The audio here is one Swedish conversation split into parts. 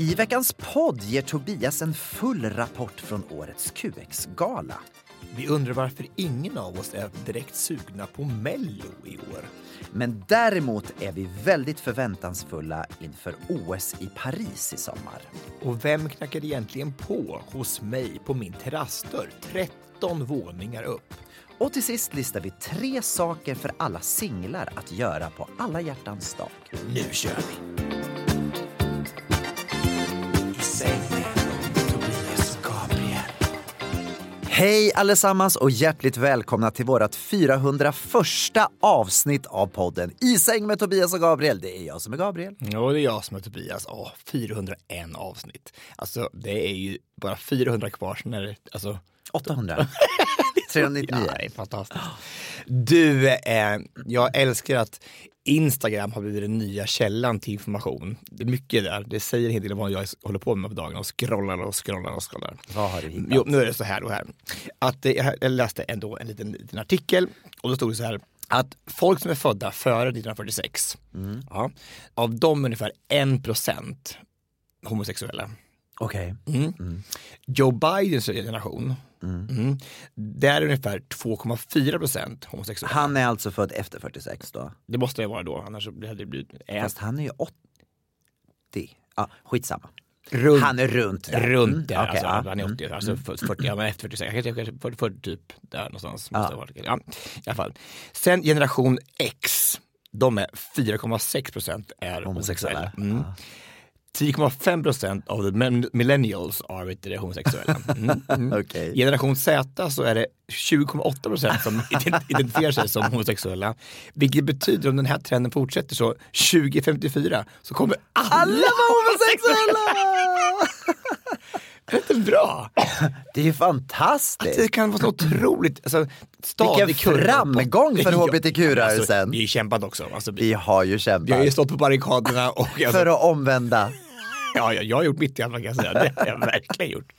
I veckans podd ger Tobias en full rapport från årets QX-gala. Vi undrar varför ingen av oss är direkt sugna på Mello i år. Men däremot är vi väldigt förväntansfulla inför OS i Paris i sommar. Och vem knackar egentligen på hos mig på min terrassdörr 13 våningar upp? Och till sist listar vi tre saker för alla singlar att göra på alla hjärtans dag. Nu kör vi! I säng med Tobias Gabriel. Hej allesammans och hjärtligt välkomna till vårt 401 avsnitt av podden I säng med Tobias och Gabriel. Det är jag som är Gabriel. Ja, det är jag som är Tobias. Åh, 401 avsnitt. Alltså, det är ju bara 400 kvar, sen är det, alltså 800. 399. Ja, det är fantastiskt. Du, eh, jag älskar att Instagram har blivit den nya källan till information. Det är mycket där. Det säger en hel del om vad jag håller på med på dagen och scrollar och scrollar och scrollar. Vad har du hittat? Jo, nu är det så här och här. Att eh, jag läste ändå en liten, liten artikel och då stod det så här att folk som är födda före 1946, ja, av dem är ungefär 1% homosexuella. Okej. Mm. Joe Bidens generation, mm. där är ungefär 2,4 procent homosexuella. Han är alltså född efter 46 då? Det måste det vara då, annars hade det blivit... Äh, Fast han är ju 80. Ja, skitsamma. runt, Han är runt där. runt Mm, där, okej, alltså, ja. han är 80, alltså 40, ja, men efter 46, kanske, kanske 40, 40 typ där någonstans. Måste Ja. det vara. Ja, i alla fall. Sen generation X, de är 4,6 procent är Homosexuella. homosexuella. Mm. 10,5 procent av millennials är vet du, homosexuella. Mm. Mm. Okej. Generation Z så är det 20,8 procent som ident- identifierar sig som homosexuella. Vilket betyder om den här trenden fortsätter så 2054 så kommer alla, Alla var homosexuella! Det är inte bra. Det är ju Att fantastiskt! det kan vara så otroligt alltså, stadig Vilken på- framgång för Ja, HBTQ-rörelsen. Alltså, vi har ju kämpat också. Alltså, vi, Vi har ju vi har ju kämpat stått på barrikaderna och alltså, för att omvända. ja, ja, jag har gjort mitt i alla fall kan jag säga. Det har jag verkligen gjort.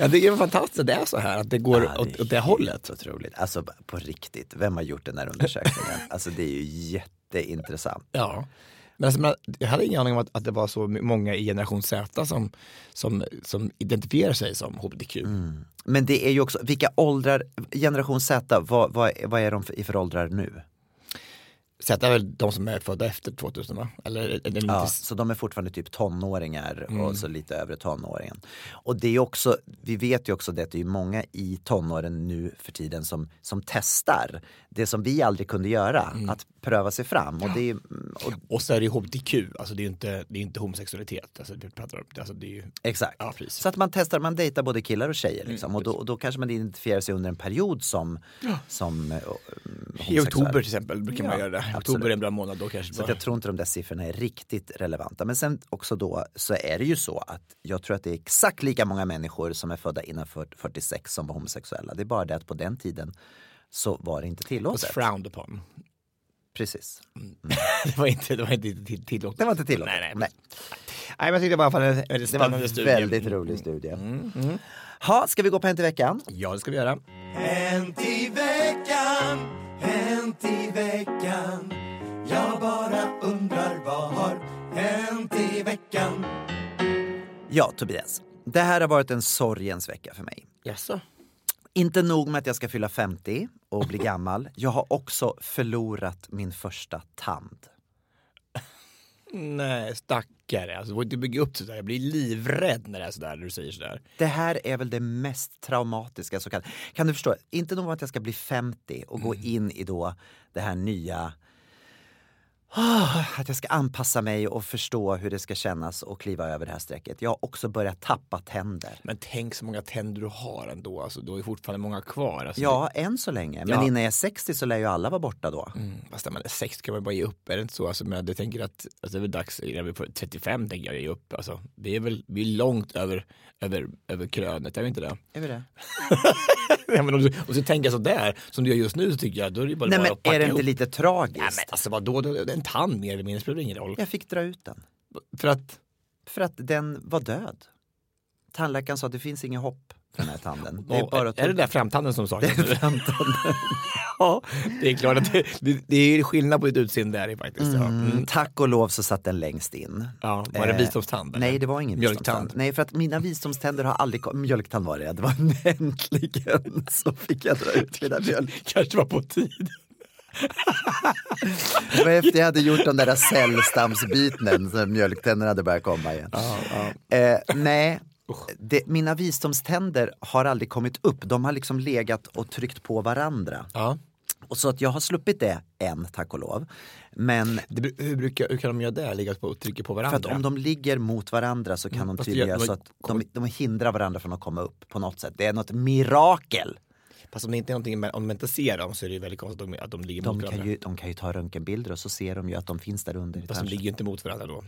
ja, det är fantastiskt att det är så här, att det går Ja, åt, åt det hållet. Otroligt. Alltså på riktigt, vem har gjort den här undersökningen? Alltså det är ju jätteintressant. Ja. Men alltså, jag hade ingen aning om att, att det var så många i generation Z som, som, som identifierar sig som hbtq. Men det är ju också, vilka åldrar, generation Z, vad, vad, vad är de för, i för åldrar nu? Z är väl de som är födda efter 2000 va? Eller, eller Ja, inte- så de är fortfarande typ tonåringar och så lite övre tonåringen. Och det är också, vi vet ju också det att det är många i tonåren nu för tiden som, som testar det som vi aldrig kunde göra, att pröva sig fram. Och det är, och, Och så är det ju hbtq, alltså det är ju inte, det är inte homosexualitet. Alltså, vi pratar om, alltså, det är ju, exakt. Ja, så att man testar, man dejtar både killar och tjejer. Liksom. och, då, och då kanske man identifierar sig under en period som, som eh, I oktober till exempel brukar man Ja, göra det. absolut. Oktober är en bra månad då kanske. Så bara- jag tror inte de där siffrorna är riktigt relevanta. Men sen också då så är det ju så att jag tror att det är exakt lika många människor som är födda innan 40 46 som var homosexuella. Det är bara det att på den tiden så var det inte was tillåtet. frowned upon. Precis. det var inte, det var inte till- tillåtet. Det var inte tillåtet. Nej, nej. Nej. nej men jag tyckte en väldigt Det var spännande en studie. väldigt rolig studie. Ha, ska vi gå på Hänt i veckan? Ja, det ska vi göra. Hänt i veckan, hänt i veckan Jag bara undrar vad har hänt i veckan Ja, Tobias. Det här har varit en sorgens vecka för mig. Jaså? Inte nog med att jag ska fylla 50 och bli gammal. Jag har också förlorat min första tand. Nej, stackare. Alltså, du får inte bygga upp sådär. Jag blir livrädd när det är sådär, när du säger sådär. Det här är väl det mest traumatiska. Så kan, kan du förstå? Inte nog med att jag ska bli 50 och gå in i då det här nya att jag ska anpassa mig och förstå hur det ska kännas och kliva över det här strecket. Jag har också börjat tappa tänder. Men tänk så många tänder du har ändå. Alltså, du har ju fortfarande många kvar. Alltså, Ja, än så länge. Men Ja. innan jag är 60 så lär ju alla vara borta då. Mm, fast när man är 60 kan man bara ge upp, är det inte så? Alltså, men jag tänker att alltså, det är väl dags, när vi är på 35 tänker jag ge upp. Alltså, det är väl, vi är långt över, över, över krönet, är vi inte det? Är vi det? men om du, och så tänker sådär, som du gör just nu så tycker jag, då är det bara, Nej bara men att är det inte ihop. lite tragiskt? Ja, men alltså vadå, en tand mer eller mindre, spelar ingen roll. Jag fick dra ut den. För att, För att den var död. Tandläkaren sa att det finns inget hopp för den här tanden. Det är bara att är det där framtanden som saknas? Det är framtanden. ja, det är klart att det, det, det är skillnad på ditt utseende där faktiskt. Ja. Mm, Mm. tack och lov så satt den längst in. Ja, var det Eh, visdomstand? eller? Nej, det var ingen Mjölktand? visdomstand. Nej, för att mina visdomständer har aldrig kommit. Mjölktand var det, det var äntligen så fick jag dra ut mina mjölk. Kanske var på tid. Det var efter jag hade gjort de där cellstamsbyten så mjölktänderna hade börjat komma igen. Eh, nej, det, mina visdomständer har aldrig kommit upp. De har liksom legat och tryckt på varandra. Ja. Och så att jag har sluppit det än, tack och lov. Men Det, hur, brukar, hur kan de göra det? Ligga på och trycka på för varandra? att om de ligger mot varandra så kan Mm, de fast tydligen det- göra så att de, de hindrar varandra från att komma upp på något sätt. Det är något mirakel. Fast om det inte är någonting, om de inte ser dem så är det ju väldigt konstigt att de, att de ligger De mot kan, varandra. ju, de kan ju ta röntgenbilder och så ser de ju att de finns där under. Fast de ligger ju inte mot varandra då.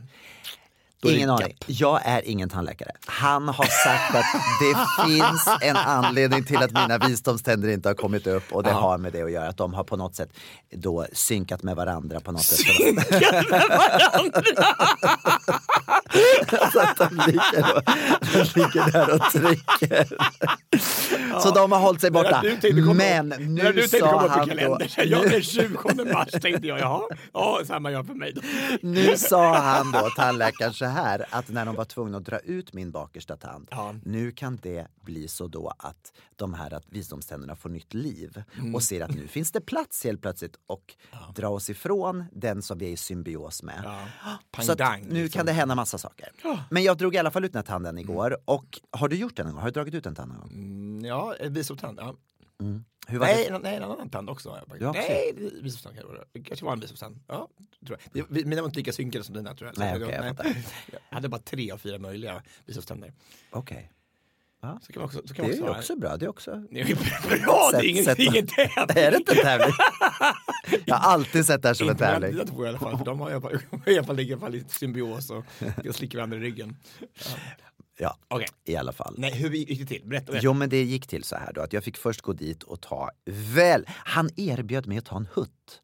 Då Ingen aning. Jag är ingen tandläkare. Han har sagt att det finns en anledning till att mina visdomständer inte har kommit upp och det har med det att göra. Att de har på något sätt då synkat med varandra på något sätt. så att de ligger, och, de ligger där och trycker. Så de har hållit sig borta. När du tänkte komma- Men när nu du tänkte sa komma han då, kalendern, ja den 20 mars tänkte jag, jaha, ja samma jag för mig då. Nu sa han då, tandläkaren, så här att när de var tvungna att dra ut min bakersta tand, Ja. nu kan det bli så då att de här att visdomständerna får nytt liv Mm. och ser att nu finns det plats helt plötsligt och dra oss ifrån den som vi är i symbios med. Ja. Så nu liksom. kan det hända massa saker. Men jag drog i alla fall ut den här tanden igår och har du gjort den någon gång? Har du dragit ut en tand någon gång? Mm, Ja, visdomstand. Ja. Hur var Nej, det? nej, en annan tand också. också? Nej, visdomstand kanske det. Kanske var en visdomstand. Ja, tror jag. Det- Mina var inte lika synkade som dina tror jag. Nej, okej, jag nej. jag hade bara tre av fyra möjliga visdomständer. Okej. Så kan man också, så kan Det man är ju ha. också bra. Det är också... Det är bra, det är ingen, Sätt- är ingen tävling. Är det inte en tävling? Jag har alltid sett det här som en Inte tävling. dina två i alla fall, de har i alla fall, i alla fall, i alla fall symbios och slickar varandra i ryggen. Ja, Okej, i alla fall. nej hur gick det till? Berätta. berätta. Jo men det gick till så här då att jag fick först gå dit och ta väl, han erbjöd mig att ta en hutt.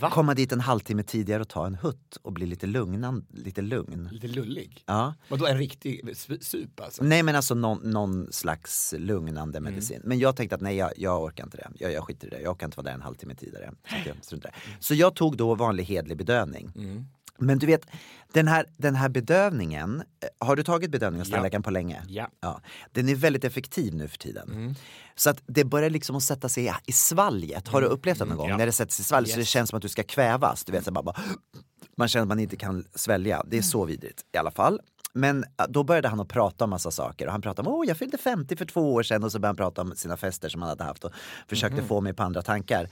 Va? Komma dit en halvtimme tidigare och ta en hutt och bli lite, lugnan, lite lugn. Lite lullig. Ja. Vadå en riktig sup alltså? Nej men alltså någon, någon slags lugnande Mm. medicin. Men jag tänkte att nej jag, jag orkar inte det. Jag, jag skiter i det. Jag orkar inte vara där en halvtimme tidigare. Så, jag, så jag tog då vanlig hedlig bedövning. Mm. Men du vet, den här, den här bedövningen, eh, har du tagit bedövning hos Ja. tandläkaren på länge? Ja. Ja, den är väldigt effektiv nu för tiden. Så att det börjar liksom att sätta sig i svalget. Har du upplevt det någon gång? ja. När det sätter sig i svalget så det Yes. känns som att du ska kvävas. Du vet, så bara, bara, man känner att man inte kan svälja. Det är så vidrigt i alla fall. Men då började han att prata om massa saker och han pratade om åh jag fyllde 50 för två år sedan och så började han prata om sina fester som han hade haft och försökte få mig på andra tankar.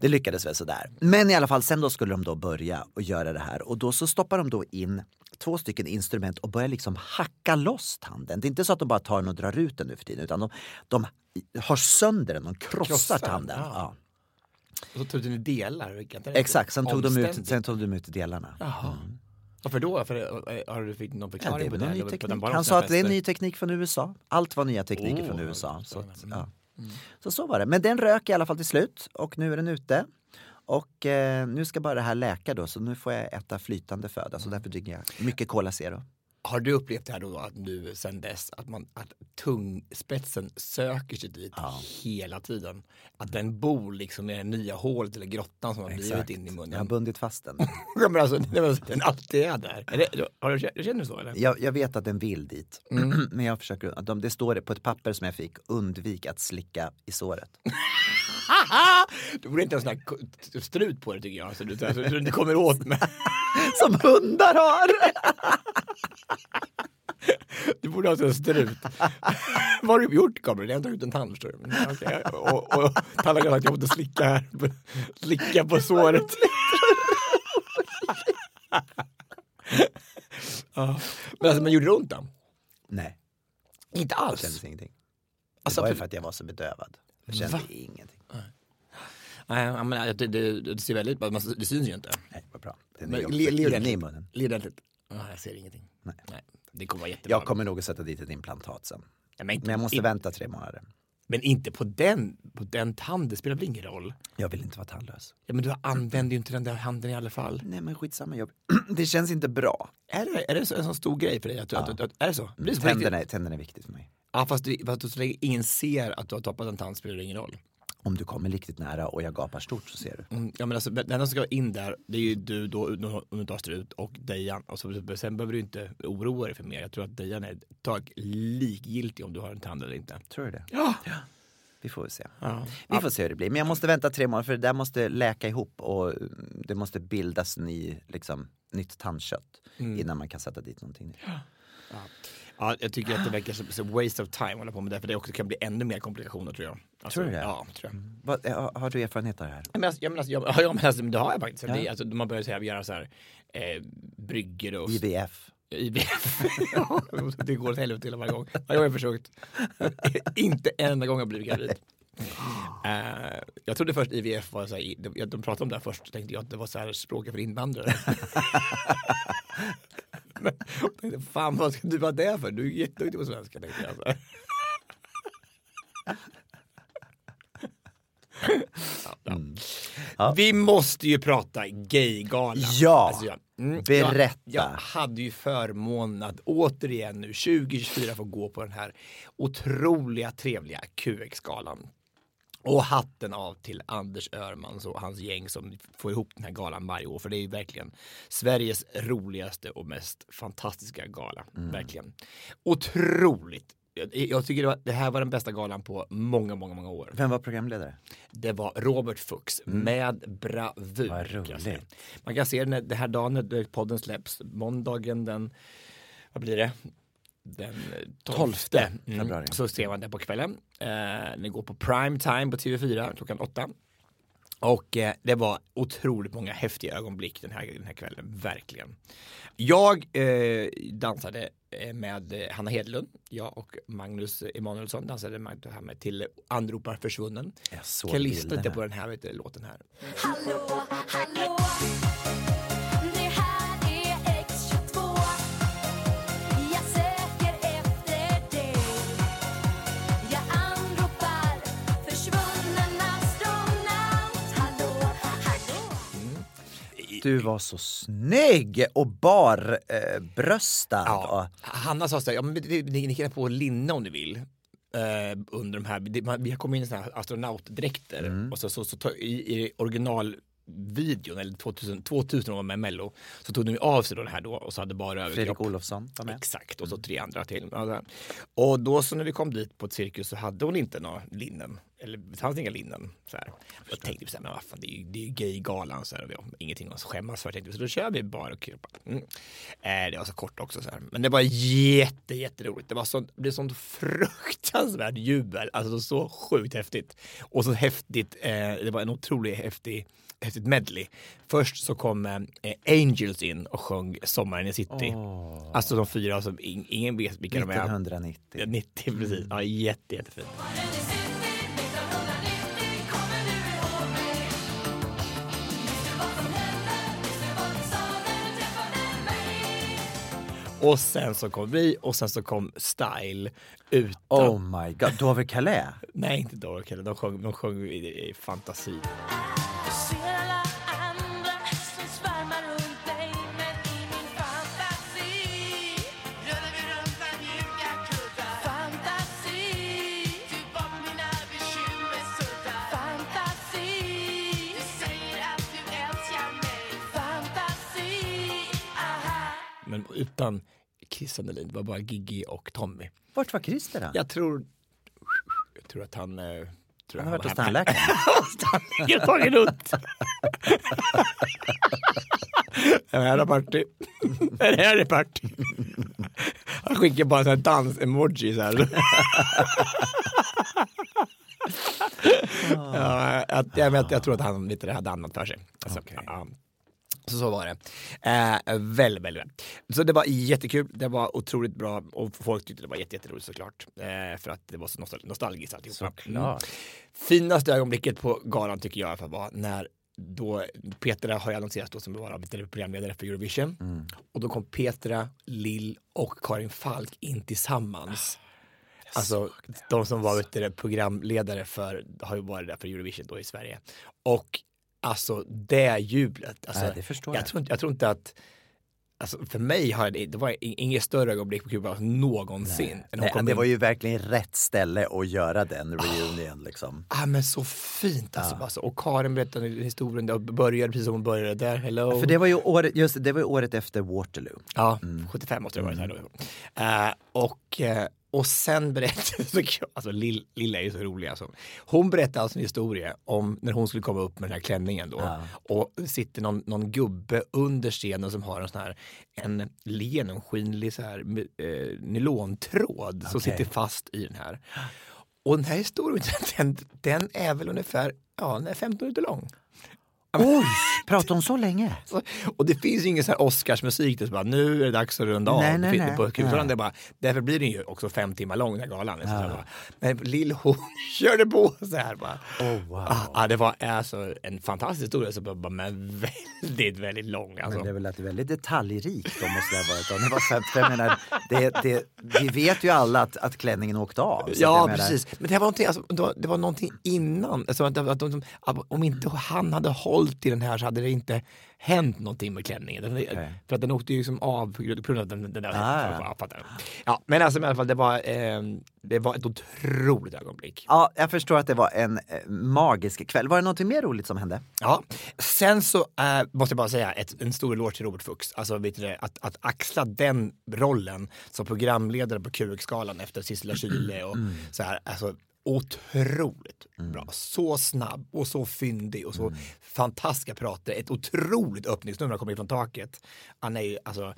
Det lyckades väl sådär. Men i alla fall sen då skulle de då börja och göra det här och då så stoppar de då in två stycken instrument och börjar liksom hacka loss tanden. Det är inte så att de bara tar den och drar ut den nu för tiden utan de, de har sönder den, de krossar, Krossar, tanden. ja. Ja. Och så tog den i delar? Exakt, sen tog, de ut, sen tog de ut delarna. Jaha. Varför då? För, eh, har du fick någon Ja, förklaring det är på väl det? ny på den teknik. Han sa att det är ny teknik från USA. Allt var nya tekniker Oh, från USA. ja, Så, att, ja. så så var det. Men den rök i alla fall till slut och nu är den ute. Och eh, nu ska bara det här läka då så nu får jag äta flytande föda så därför dricker jag mycket Cola Zero. Har du upplevt det här då att nu sen dess att, man, att tungspetsen söker sig dit hela tiden? Att den bor liksom i det nya hålet eller grottan som har blivit in i Jag har munnen. bundit fast den. Ja, men alltså, alltså, den alltid är där. Är det, har du, känner du så eller? Jag, jag vet att den vill dit. Mm. Men jag försöker, att de, det står det på ett papper som jag fick, undvik att slicka i såret. Du borde inte ha sån här strut på dig tycker jag. Så du, så du inte kommer åt med. Som hundar har! Du borde ha en strut. Vad har du gjort Gabriel? Jag har tagit ut en tand förstår du. Men. Och, och tandläkaren har sagt att jag måste slicka här. Slicka på såret. ja. Men alltså, men gjorde det ont då? Nej, Inte det alls. kändes ingenting. Det Alltså, var ju för- att jag var så bedövad. Jag kände Va? ingenting. Nej, menar, det, det, det ser väldigt bra ut. Det syns ju inte. Nej. Den är le inne i munnen. Ordentligt. Ah, jag ser ingenting. Nej. Det kommer vara jättebra. Jag kommer nog att sätta dit ett implantat sen. Ja, men, inte, Men jag måste in- vänta tre månader. men inte på den, på den tanden, det spelar väl ingen roll? Jag vill inte vara tandlös. Ja, men du använder ju inte den där handen i alla fall. Nej men skitsamma, jag... det känns inte bra. Är det, är det en sån stor grej för dig? Att, att, att, att, är det så? Blir det så Tänderna, tänderna är viktigt för mig. Ja, fast, du, fast så länge ingen ser att du har tappat en tand spelar det ingen roll. Om du kommer riktigt nära och jag gapar stort så ser du. Mm, ja, men alltså, den som ska in där, det är ju du då om du har strut och Dejan. Och så, sen behöver du inte oroa dig för mer. Jag tror att Dejan är ett tag likgiltig om du har en tand eller inte. Tror du det? Ja. Vi får se. ja. Vi får se hur det blir. Men jag måste vänta tre månader för det där måste läka ihop och det måste bildas ny, liksom, nytt tandkött innan man kan sätta dit någonting. Ja, jag tycker att det verkar som som waste of time att hålla på med det, för det också kan bli ännu mer komplikationer tror jag. Alltså, Tror du det? Ja, tror jag. Vad, har, har du erfarenhet av det här? Ja, Men alltså, ja, men alltså, ja, ja, men alltså, men det har jag faktiskt. Ja. Det, alltså, man börjar så här, göra så här, eh, brygger och IVF? IVF. Ja, det går åt helvete hela varje gång. Gång jag har försökt. Inte en enda gång har jag blivit gravid. Eh, jag trodde först IVF var så här, de, de pratade om det här först, tänkte jag att det var så här språket för invandrare. Fan vad ska du vara det för? Du är jätteduktig på svenska tänkte jag. Så här. Ja. Vi måste ju prata gaygalan. Ja, jag, mm, berätta. Jag, jag hade ju förmånen att återigen nu 2024 få gå på den här otroliga trevliga QX-galan. Och hatten av till Anders Örman och hans gäng som får ihop den här galan varje år. För det är ju verkligen Sveriges roligaste och mest fantastiska gala. Verkligen. Otroligt. Jag, tycker det, var, det här var den bästa galan på många, många, många år. Vem var programledare? Det var Robert Fuchs med bravur. Vad roligt. Man kan se den här dagen när podden släpps, måndagen den, vad blir det? Den eh, 12 februari. Så ser man den på kvällen. Eh, den går på prime time på TV4 klockan åtta. Och eh, det var otroligt många häftiga ögonblick den här, den här kvällen, verkligen. Jag eh, dansade eh, med Hanna Hedlund, jag och Magnus Emanuelsson dansade med, här med till Anropar försvunnen. Jag Kan lyssna bilderna. lite på den här vet du, låten här. Hallå, hallå Du var så snygg och barbröstad. Ja. Hanna sa så här, ja, men ni, ni, kan på linne om ni vill. Eh, under de här, det, man, vi har kommit in i såna här astronautdräkter Mm. och så, så, så ta, i, i originalvideon, eller 2000, 2000 var med mello, så tog de av sig då den här då och så hade bara Fredrik överkropp. Olofsson var med. Exakt, och så tre andra till. Och då så när vi kom dit på ett cirkus så hade hon inte några linnen. Eller det fanns inga linnen. Så här. Jag tänkte så här, men vad fan, det är ju, det är ju gaygalan så här, och vi har ingenting att skämmas för. Tänkte, så då kör vi bara och kroppar. Mm. Eh, det var så kort också så här. Men det var jätte, jätteroligt. Det var sånt, det blev sånt fruktansvärt jubel. Alltså så sjukt häftigt. Och så häftigt, eh, det var en otroligt häftig häftigt medley. Först så kom eh, Angels in och sjöng Sommaren i city. Alltså de fyra som in, ingen vet vilka de är. 1990. Ja, 90 precis. Ja, jätte, jättefint. Och sen så kom vi och sen så kom Style utan. Oh my god, Dover Calais. Nej, inte Dork De sjöng, de sjöng i, i fantasi. Utan Chris Sandelin. Det var bara Gigi och Tommy. Vart var Christer då? Jag tror, jag tror att han... eh, Tror Han har varit hos tandläkaren. Har tagit runt. Det här är party. Det här är party. Han skickar bara en dans-emoji så här. ja, jag, jag, jag tror att han lite hade annat för sig. Alltså, ja. Så så var det. Eh, väldigt, väldigt bra. Så det var jättekul, det var otroligt bra och folk tyckte det var jätte, jätteroligt såklart. Eh, för att det var så nostal- nostalgiskt alltihopa. Mm. Finaste ögonblicket på galan tycker jag var när då Petra har ju annonserats då som vara programledare för Eurovision. Och då kom Petra, Lill och Karin Falk in tillsammans. Alltså de som var du, programledare för, har ju varit där för Eurovision då i Sverige. Och alltså det jublet. Alltså, Nej, det förstår jag. jag. Tror, inte- jag tror inte att Alltså för mig har det, det var inget större ögonblick på Kuba någonsin. Nej, kom det var ju verkligen rätt ställe att göra den reunion liksom. Ah, men så fint alltså. alltså. Och Karin berättade historien, det började precis som hon började där. Hello. För det var ju året, just det, var året efter Waterloo. Ja, Mm. 75 måste det ha varit här då. Eh, och, eh, och sen berättade, alltså Lill, Lilla är ju så rolig alltså. Hon berättade alltså en historia om när hon skulle komma upp med den här klänningen då. Och det sitter någon, någon gubbe under scenen som har en sån här, en genomskinlig så här, eh, nylontråd som sitter fast i den här. Och den här historien, den, den är väl ungefär, ja, den är 15 minuter lång. Oj, pratade hon så länge? Så- Och det finns ju ingen sån här Oscarsmusik där så bara nu är det dags att runda av. Nej, nej, nej. på Kulan, Nej. det bara, därför blir den ju också fem timmar lång den här galan. Så här bara. Men Lill hon körde på så här bara. Oh, wow. Ja, det var alltså en fantastisk historia, så bara, men väldigt, väldigt lång. Alltså. Men det är väl att det är väldigt detaljrikt då måste det ha varit. Om det var fem, för jag menar, det, det, vi vet ju alla att, att klänningen åkte av. så Ja, precis. Men det var någonting, alltså, det, var, det var någonting innan. Alltså, att, att, att, om inte han hade hållit i den här så hade det inte hänt någonting med klänningen. Den, För att den åkte ju liksom av på grund av den, den där. Ah, ja. ja. fattar. ja, men alltså, i alla fall, det var, eh, det var ett otroligt ögonblick. Ja, jag förstår att det var en eh, magisk kväll. Var det något mer roligt som hände? Ja. Sen så eh, måste jag bara säga ett, en stor eloge till Robert Fuchs. Alltså, vet du det, att, att axla den rollen som programledare på QX-galan efter Sissela Kyle och så här. Alltså, otroligt bra. Så snabb och så fyndig och så fantastiska prater. Ett otroligt öppningsnummer kommer ifrån taket. Han är ju alltså,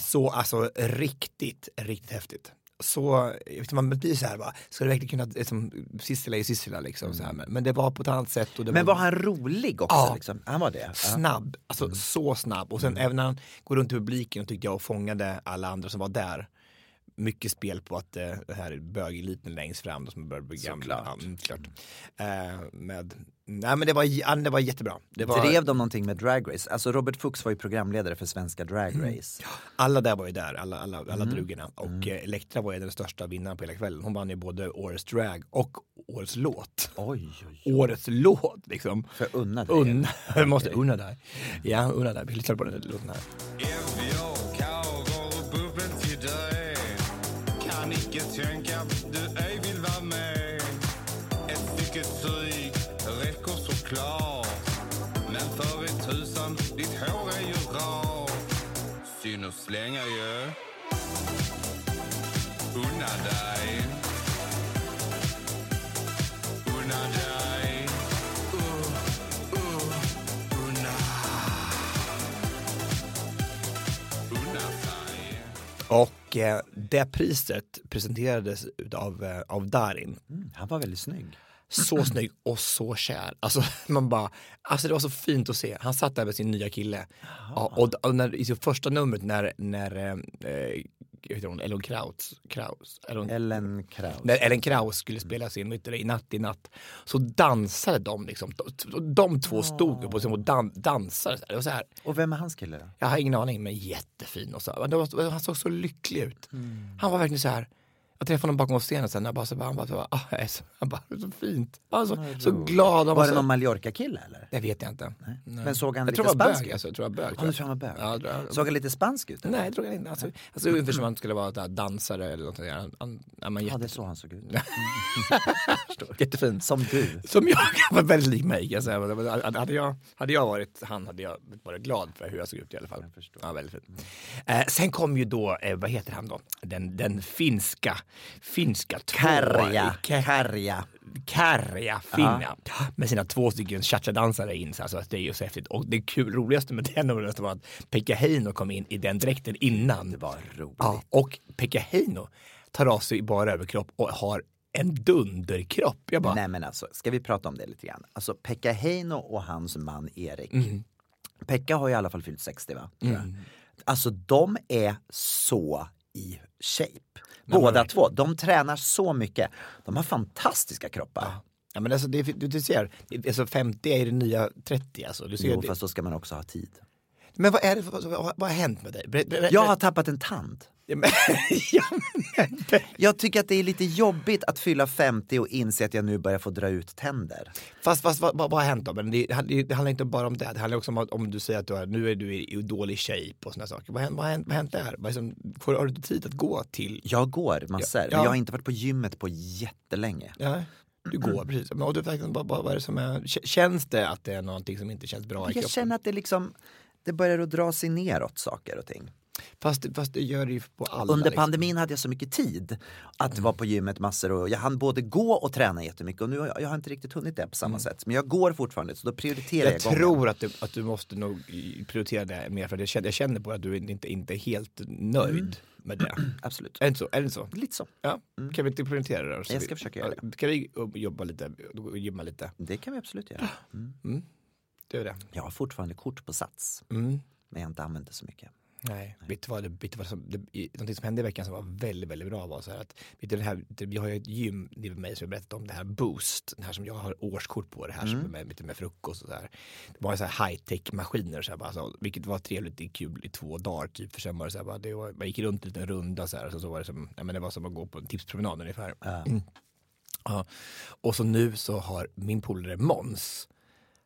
så, alltså riktigt, riktigt häftigt. Så, du, man blir så här bara, ska det verkligen kunna, liksom, Sissela är Sissela liksom. Så här, men, men det var på ett annat sätt. Och det Men var han rolig också? Ja. Liksom? Han var det? Snabb, alltså så snabb. Och sen även när han går runt i publiken och tyckte jag och fångade alla andra som var där. Mycket spel på att eh, det här bögeliten längst fram som börjar bli gamla. Såklart. Ja, mm. Eh, med, nej men det var, det var jättebra. Det var, Drev de någonting med Drag Race? Alltså Robert Fuchs var ju programledare för svenska Drag Mm. Race. Alla där var ju där, alla, alla, alla Mm. drugorna. Och eh, Elektra var ju den största vinnaren på hela kvällen. Hon vann ju både Årets drag och Årets låt. Oj, oj, oj. Årets låt liksom. För unna dig. Unna, måste unna dig. Ja, unna dig. Vi lyssnar på den låten här. Icke tänka du ej vill vara med? Ett stycke tyg räcker såklart. Men för i tusan, ditt hår är ju rart Synd att slänga ju Unna dig. Unna dig. Uh, uh, Unna. Unna sig. Och eh, det priset presenterades av, eh, av Darin. Mm, han var väldigt snygg. Så snygg och så kär. Alltså, man bara, alltså det var så fint att se. Han satt där med sin nya kille. Ja, och, och när, i sitt första numret när, när eh, eh, heter hon, Ellen Kraus, Kraus eller hon, Ellen Kraus. när Ellen Kraus skulle spela sin vet du det, I natt i natt så dansade de liksom. De, de två stod upp och, och dan, dansade. Det var så här, Och vem är hans kille då? jag har ingen aning, men jättefin. Och så. Han såg så lycklig ut. Han var verkligen så här, Jag träffade honom bakom scenen sen, jag bara, så bara, han bara, så bara, ah, jag är så, han bara, det så fint. Alltså, så glad. Han Var det någon Mallorca-kille eller? Det vet jag inte. Nej. Men såg han jag lite tror han var spansk ut? alltså, jag tror han var bög. Du tror han var bög? Ja, jag tror jag- Såg han lite spansk ut? eller? Nej, jag tror jag inte. Alltså, alltså ungefär som han skulle vara där dansare eller något sånt där. Han, han, ja, jätte, det är så han såg ut. jättefin. Som du. Som jag var väldigt lik mig jag. Men Hade jag, hade jag varit han hade jag varit glad för hur jag såg ut i alla fall. Ja, väldigt fint. Eh, sen kom ju då, eh, vad heter han då? Den, den finska, finska två- Karja. Kärja finna med sina två stycken cha-cha-dansare in. Så alltså, det är ju så häftigt. Och det kul, roligaste med den numret var att Pekka Heino kom in i den dräkten innan. Det var roligt. Ja, och Pekka Heino tar av sig bara överkropp och har en dunderkropp. Jag bara, Nej men alltså, ska vi prata om det lite grann? Alltså Pekka Heino och hans man Erik. Mm. Pekka har i alla fall fyllt 60 va? Jag. Alltså de är så i shape. Båda två. De tränar så mycket. De har fantastiska kroppar. ja, men alltså, det, du, du ser, alltså 50 är det nya 30 alltså. Du ser, Jo, det. fast då ska man också ha tid. Men vad är det, vad, vad, vad har hänt med dig? Ber, ber, Jag har tappat en tand. Ja, men, ja, men, det- Jag tycker att det är lite jobbigt att fylla 50 och inse att jag nu börjar få dra ut tänder. Fast, fast vad, vad, vad har hänt då? Men det, det, det handlar inte bara om det. Det handlar också om att om du säger att du är, nu är du i, i dålig shape och sådana saker. Vad, vad, hänt- vad har hänt där? Vad får, har du tid att gå till? Jag går massor, Ja. men jag har inte varit på gymmet på jättelänge. Ja, du går precis. Men, och du, vad, vad, vad är det som är, känns det att det är någonting som inte känns bra i Jag kroppen? känner att det liksom det börjar att dra sig neråt saker och ting. Fast, fast det gör det ju på alla. Under liksom. pandemin hade jag så mycket tid att vara på gymmet massor och jag hann både gå och träna jättemycket och nu har jag, jag har inte riktigt hunnit det på samma sätt. Men jag går fortfarande så då prioriterar jag, Jag gången. tror att du, att du måste nog prioritera det mer för jag känner, jag känner på att du inte, inte är helt nöjd med det. Absolut. Är det så? Är det så? Lite så. Ja, kan vi inte prioritera det? Så Jag ska vi- försöka göra ja, Kan vi jobba lite, gymma lite? Det kan vi absolut göra. Det är det. Jag har fortfarande kort på Sats. Mm. Men jag har inte använt det så mycket. Nej, vet du vad, vet du vad som, det, någonting som hände i veckan som var väldigt, väldigt bra var så här att, vet du, det här, det, vi har ju ett gym, det är mig som jag berättat om, det här Boost, det här som jag har årskort på, det här som är med, med, med frukost och så här. Det var så här high tech maskiner, så här, bara, så, vilket var trevligt, det är kul i två dagar typ, för sen var det så här, bara, det var, man gick runt en liten runda så här, så, så var det som, ja, men det var som att gå på en tipspromenad ungefär. Mm. Ja. Och så nu så har min polare Måns,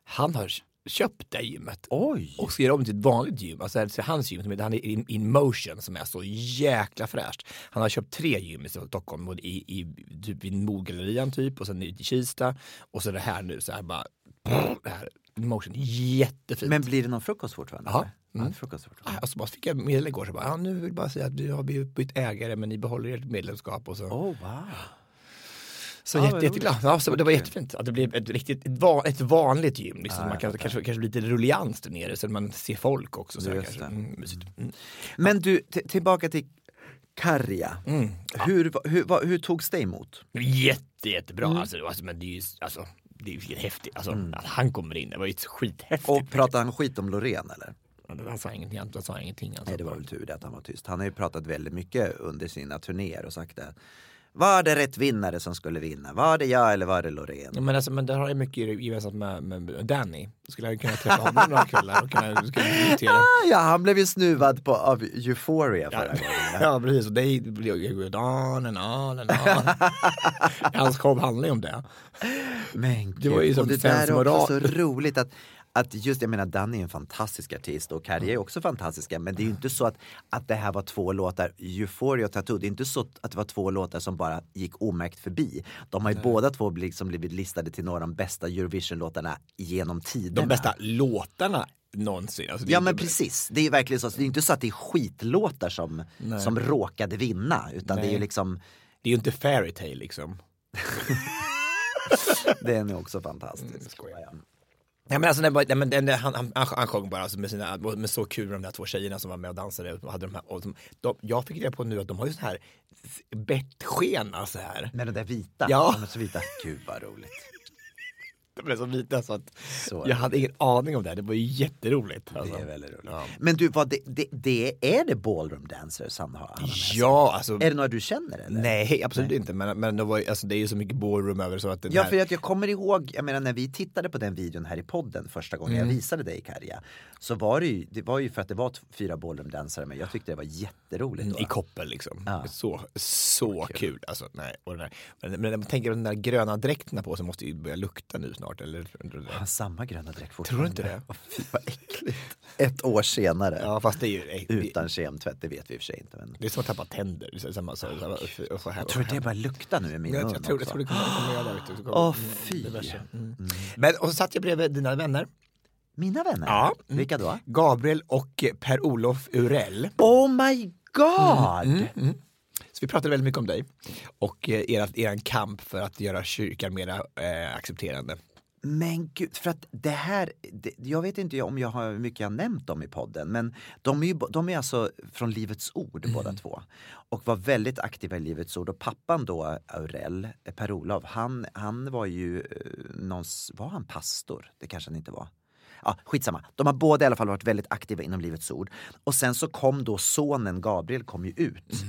han har köpt det gymmet. Oj! Och ska göra om till ett vanligt gym, alltså hans gym som heter han är in, in Motion som är så jäkla fräscht. Han har köpt tre gym i Stockholm, i, i typ vid Modgallerian typ och sen i Kista och så det här nu så här bara, det här Motion, jättefint. Men blir det någon frukost fortfarande? Ja. Mm. Frukost fortfarande. Alltså bara så fick jag meddelande igår, så bara, ja, nu vill jag bara säga att vi har bytt ägare men ni behåller ert medlemskap och så. Oh, wow. Så Ja, jätte, jätteglad. Ja, så det var jättefint. Att det blev ett, riktigt, ett, va, ett vanligt gym. Liksom. Ja, man kan, kanske, kanske lite rullians där nere så man ser folk också. Så Just. Mm, mysigt. Mm. Men du, tillbaka till Karja. Mm. Hur, hur, vad- hur togs det emot? Jätte, jättebra. Mm. Alltså, alltså, men det är ju alltså, det är ju häftigt. Alltså, Att han kommer in, det var ju skithäftigt. Och pratade han skit om Loreen eller? Han sa ingenting. Han sa ingenting alltså. Nej, det var väl tur det att han var tyst. Han har ju pratat väldigt mycket under sina turnéer och sagt det. Var det rätt vinnare som skulle vinna? Var det jag eller var det Loreen? Ja, men, alltså, men där har jag mycket gemensamt med, med Danny. Skulle jag kunna träffa honom några kvällar och kunna, kunna diskutera. Ah, ja, han blev ju snuvad på, av Euphoria förra gången. Ja precis, och det ju on and on and on. Hans show handlar ju om det. Men Det var ju gud, som och det där är också så roligt att, att just, jag menar Danny är en fantastisk artist och Carrie är också fantastiska men det är ju inte så att, att det här var två låtar, Euphoria och Tattoo, det är inte så att det var två låtar som bara gick omärkt förbi. De har ju båda två liksom blivit listade till några av de bästa Eurovision-låtarna genom tiderna. De bästa låtarna någonsin. Alltså, Ja men precis, det är verkligen så. så Det är inte så att det är skitlåtar som, Nej. som råkade vinna utan det är ju Nej. liksom, Det är ju inte fairytale liksom. det är också fantastiskt. Mm. Ja, men alltså, nej, nej, men, den- han, han, han, sjöng bara alltså, med sina, med så kul de där två tjejerna som var med och dansade. Och hade de här, och de, de, jag fick reda på nu att de har ju sån här bettskena så här. Med den där vita, Ja. de är så vita, gud vad roligt. De är så vita så att Så jag hade ingen aning om det. Det var ju jätteroligt. Alltså. Det är väldigt roligt. Ja. Men du, vad det, det, det, är det ballroom dancers han har? han? Ja, alltså. Är det några du känner eller? Nej, absolut inte. Men, men det, var, alltså, det är ju så mycket ballroom över så att Ja, här... för att jag kommer ihåg, jag menar när vi tittade på den videon här i podden första gången Mm. jag visade dig Karja Så var det ju, det var ju för att det var fyra ballroomdansare men jag tyckte det var jätteroligt. Mm, I va? koppel liksom. Ja. Så, så kul. Alltså, nej. Och där, men, men man tänker de där gröna dräkterna på så måste ju börja lukta nu snart. Eller, Har han samma gröna dräkt Tror fortfarande? du inte det? Åh, fy vad äckligt. Ett år senare. Ja, fast det är ju... Utan kemtvätt, det vet vi i och för sig inte. Men... det är som att tappa tänder. Så, så, så, så, och så här, Jag tror det bara luktar nu i min jag, mun jag, tror, jag tror det kommer, göra det. Åh mm, fy. värsta. Mm. Men, och så satt jag bredvid dina vänner. Mina vänner? Ja. Mm. Vilka då? Gabriel och Per-Olof Urell. Oh my god! Mm, Så vi pratade väldigt mycket om dig och eh, er, er kamp för att göra kyrkan mera eh, accepterande. Men gud, för att det här, det, jag vet inte om jag har mycket jag nämnt dem i podden, men de är ju de är alltså från Livets Ord båda två. Och var väldigt aktiva i Livets Ord. Och pappan då, Aurell, Per-Olof, han, han var ju, eh, någons, var han pastor? Det kanske han inte var. Ja, skitsamma. De har båda i alla fall varit väldigt aktiva inom Livets Ord. Och sen så kom då sonen Gabriel kom ju ut.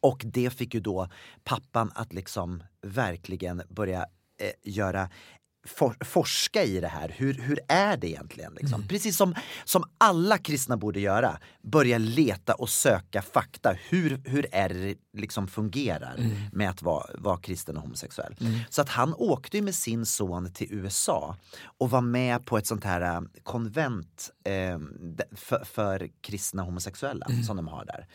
Och det fick ju då pappan att liksom verkligen börja eh, göra for, forska i det här. Hur, hur är det egentligen? Liksom? Precis som, som alla kristna borde göra. Börja leta och söka fakta. Hur, hur är det liksom fungerar med att vara, vara kristen och homosexuell. Så att han åkte ju med sin son till USA och var med på ett sånt här eh, konvent eh, för, för kristna homosexuella som de har där.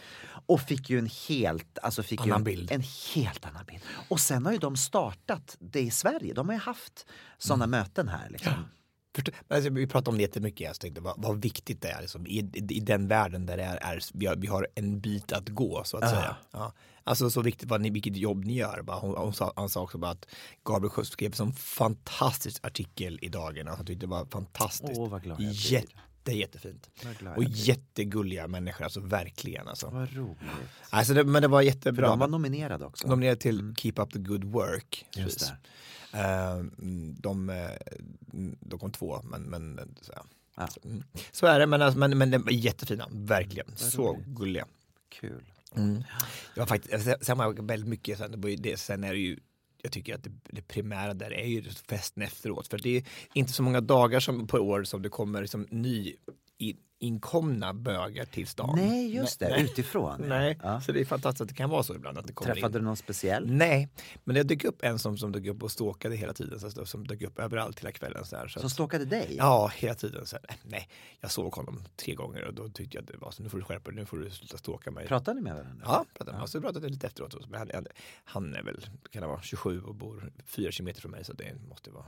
Och fick ju en helt, alltså fick ju Annan en, bild. en helt annan bild. Och sen har ju de startat det i Sverige. De har ju haft sådana möten här. Liksom. Men alltså, vi pratar om det jättemycket, jag tänkte vad, vad viktigt det är liksom, i, i, den världen där det är, är vi, har, vi har en bit att gå så att säga. Ja. Alltså så viktigt vad ni, vilket jobb ni gör. Bara, hon, hon sa, han sa också bara att Gabriel Sjöstedt skrev en fantastisk artikel i. Alltså, jag tyckte det var fantastiskt. Åh, vad glad jag blir. Jätte, jättefint. Vad glad jag Och jättegulliga människor, alltså verkligen. Alltså. Vad roligt. Alltså, det, men det var jättebra. De var nominerade också. Nominerad till Keep Up The Good Work. Just Eh, mm, de, eh, mm, de kom två, men, men så, ja. Så, mm. så är det, men, alltså, men, men de är jättefina, verkligen. Så roligt. gulliga. Kul. Mm. Det var faktiskt, sen- sen var jag väldigt mycket, sen, det var sen är det ju jag tycker att det, det primära där är ju festen efteråt. För det är inte så många dagar som, på år som det kommer liksom ny in, inkomna bögar till stan. Nej, just det. Nej. Utifrån. ja. Nej, Ja. så det är fantastiskt att det kan vara så ibland. Att det kommer Träffade in. du någon speciell? Nej, men det dök upp en som, som dök upp och stalkade hela tiden. Så, som dök upp överallt hela kvällen. Så här, så Som stalkade dig? Ja, hela tiden. Så här, nej, jag såg honom tre gånger och då tyckte jag att det var så. Nu får du skärpa dig, nu får du sluta stalka mig. Pratade ni med varandra? Ja, pratade, ja. så pratade lite efteråt. Men han, han, han är väl, kan vara 27 och bor fyra kilometer från mig så det måste vara.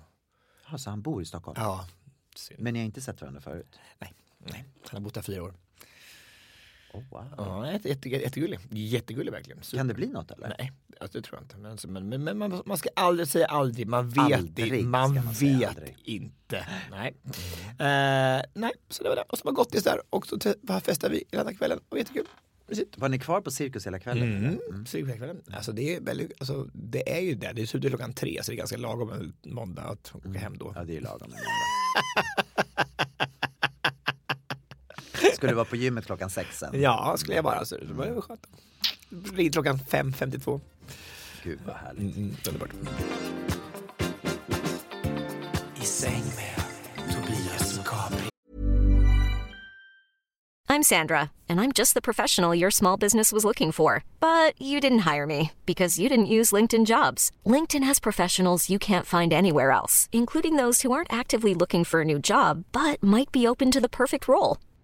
Ja, så han bor i Stockholm? Ja, synd. Men ni har inte sett varandra förut? Nej, nej, han har bott där fyra år. Oh, wow. Ja, jätte, jätte, jättegullig. Jättegullig verkligen. Super. Kan det bli något eller? Nej, alltså, det tror jag inte. Men, alltså, men, men, men man, man ska aldrig säga aldrig. Man vet, Aldrig man man vet aldrig. inte. Nej. Eh, nej, så det var det. Och så var gottis där och så festade vi hela kvällen och jättekul. Var ni kvar på Cirkus hela kvällen? Mm. Så gick kvällen. Alltså det är väldigt, alltså det är ju det. Det är slutet klockan tre så det är ganska lagom en måndag att åka hem då. Ja, det är lagom. en måndag. Skulle du vara på gymmet klockan sex sen? Ja, skulle jag bara. Så det var skönt. Ring klockan 5.52. Gud vad härligt. Mm, mm, underbart. I säng med Tobias Gabriel. I'm Sandra, and I'm just the professional your small business was looking for. But you didn't hire me because you didn't use LinkedIn jobs. LinkedIn has professionals you can't find anywhere else, including those who aren't actively looking for a new job but might be open to the perfect role,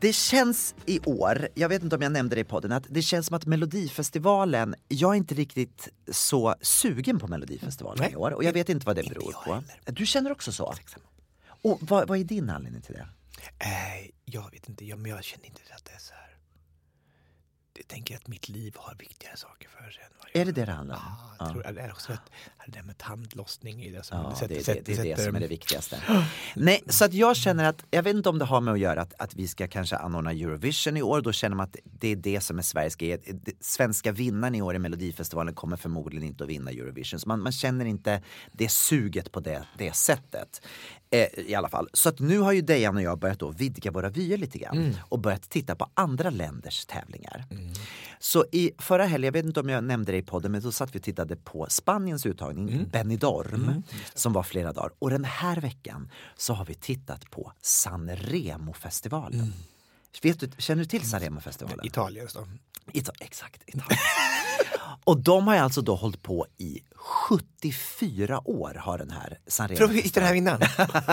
det känns i år, jag vet inte om jag nämnde det i podden, att det känns som att Melodifestivalen, jag är inte riktigt så sugen på Melodifestivalen i år och jag vet inte vad det beror på. Du känner också så? Och vad, vad är din anledning till det? Eh, jag vet inte, jag, men jag känner inte att det är så här. Jag tänker att mitt liv har viktigare saker för sig. Är det det det handlar om? Ja, jag tror, det är också att det där med tandlossning i det som Ja, sätter- det, det, sätter- det är det sätter- som är det viktigaste. Nej, så att jag känner att, jag vet inte om det har med att göra att, att vi ska kanske anordna Eurovision i år. Då känner man att det är det som är Sveriges grej. Det- Svenska vinnaren i år i Melodifestivalen kommer förmodligen inte att vinna Eurovision. Så man, man känner inte det suget på det, det sättet. Eh, I alla fall. Så att nu har ju Dejan och jag börjat då vidga våra vyer lite grann Mm. och börjat titta på andra länders tävlingar. Så i förra helgen, jag vet inte om jag nämnde det i podden, men då satt vi och tittade på Spaniens uttagning, Mm. Benidorm, som var flera dagar. Och den här veckan så har vi tittat på Sanremo-festivalen. Vet du, känner du till Sanremo-festivalen? Italien så. Ita- exakt, Italien. och de har ju alltså då hållit på i 74 år har den här Tror du vi hittade den här vinnaren?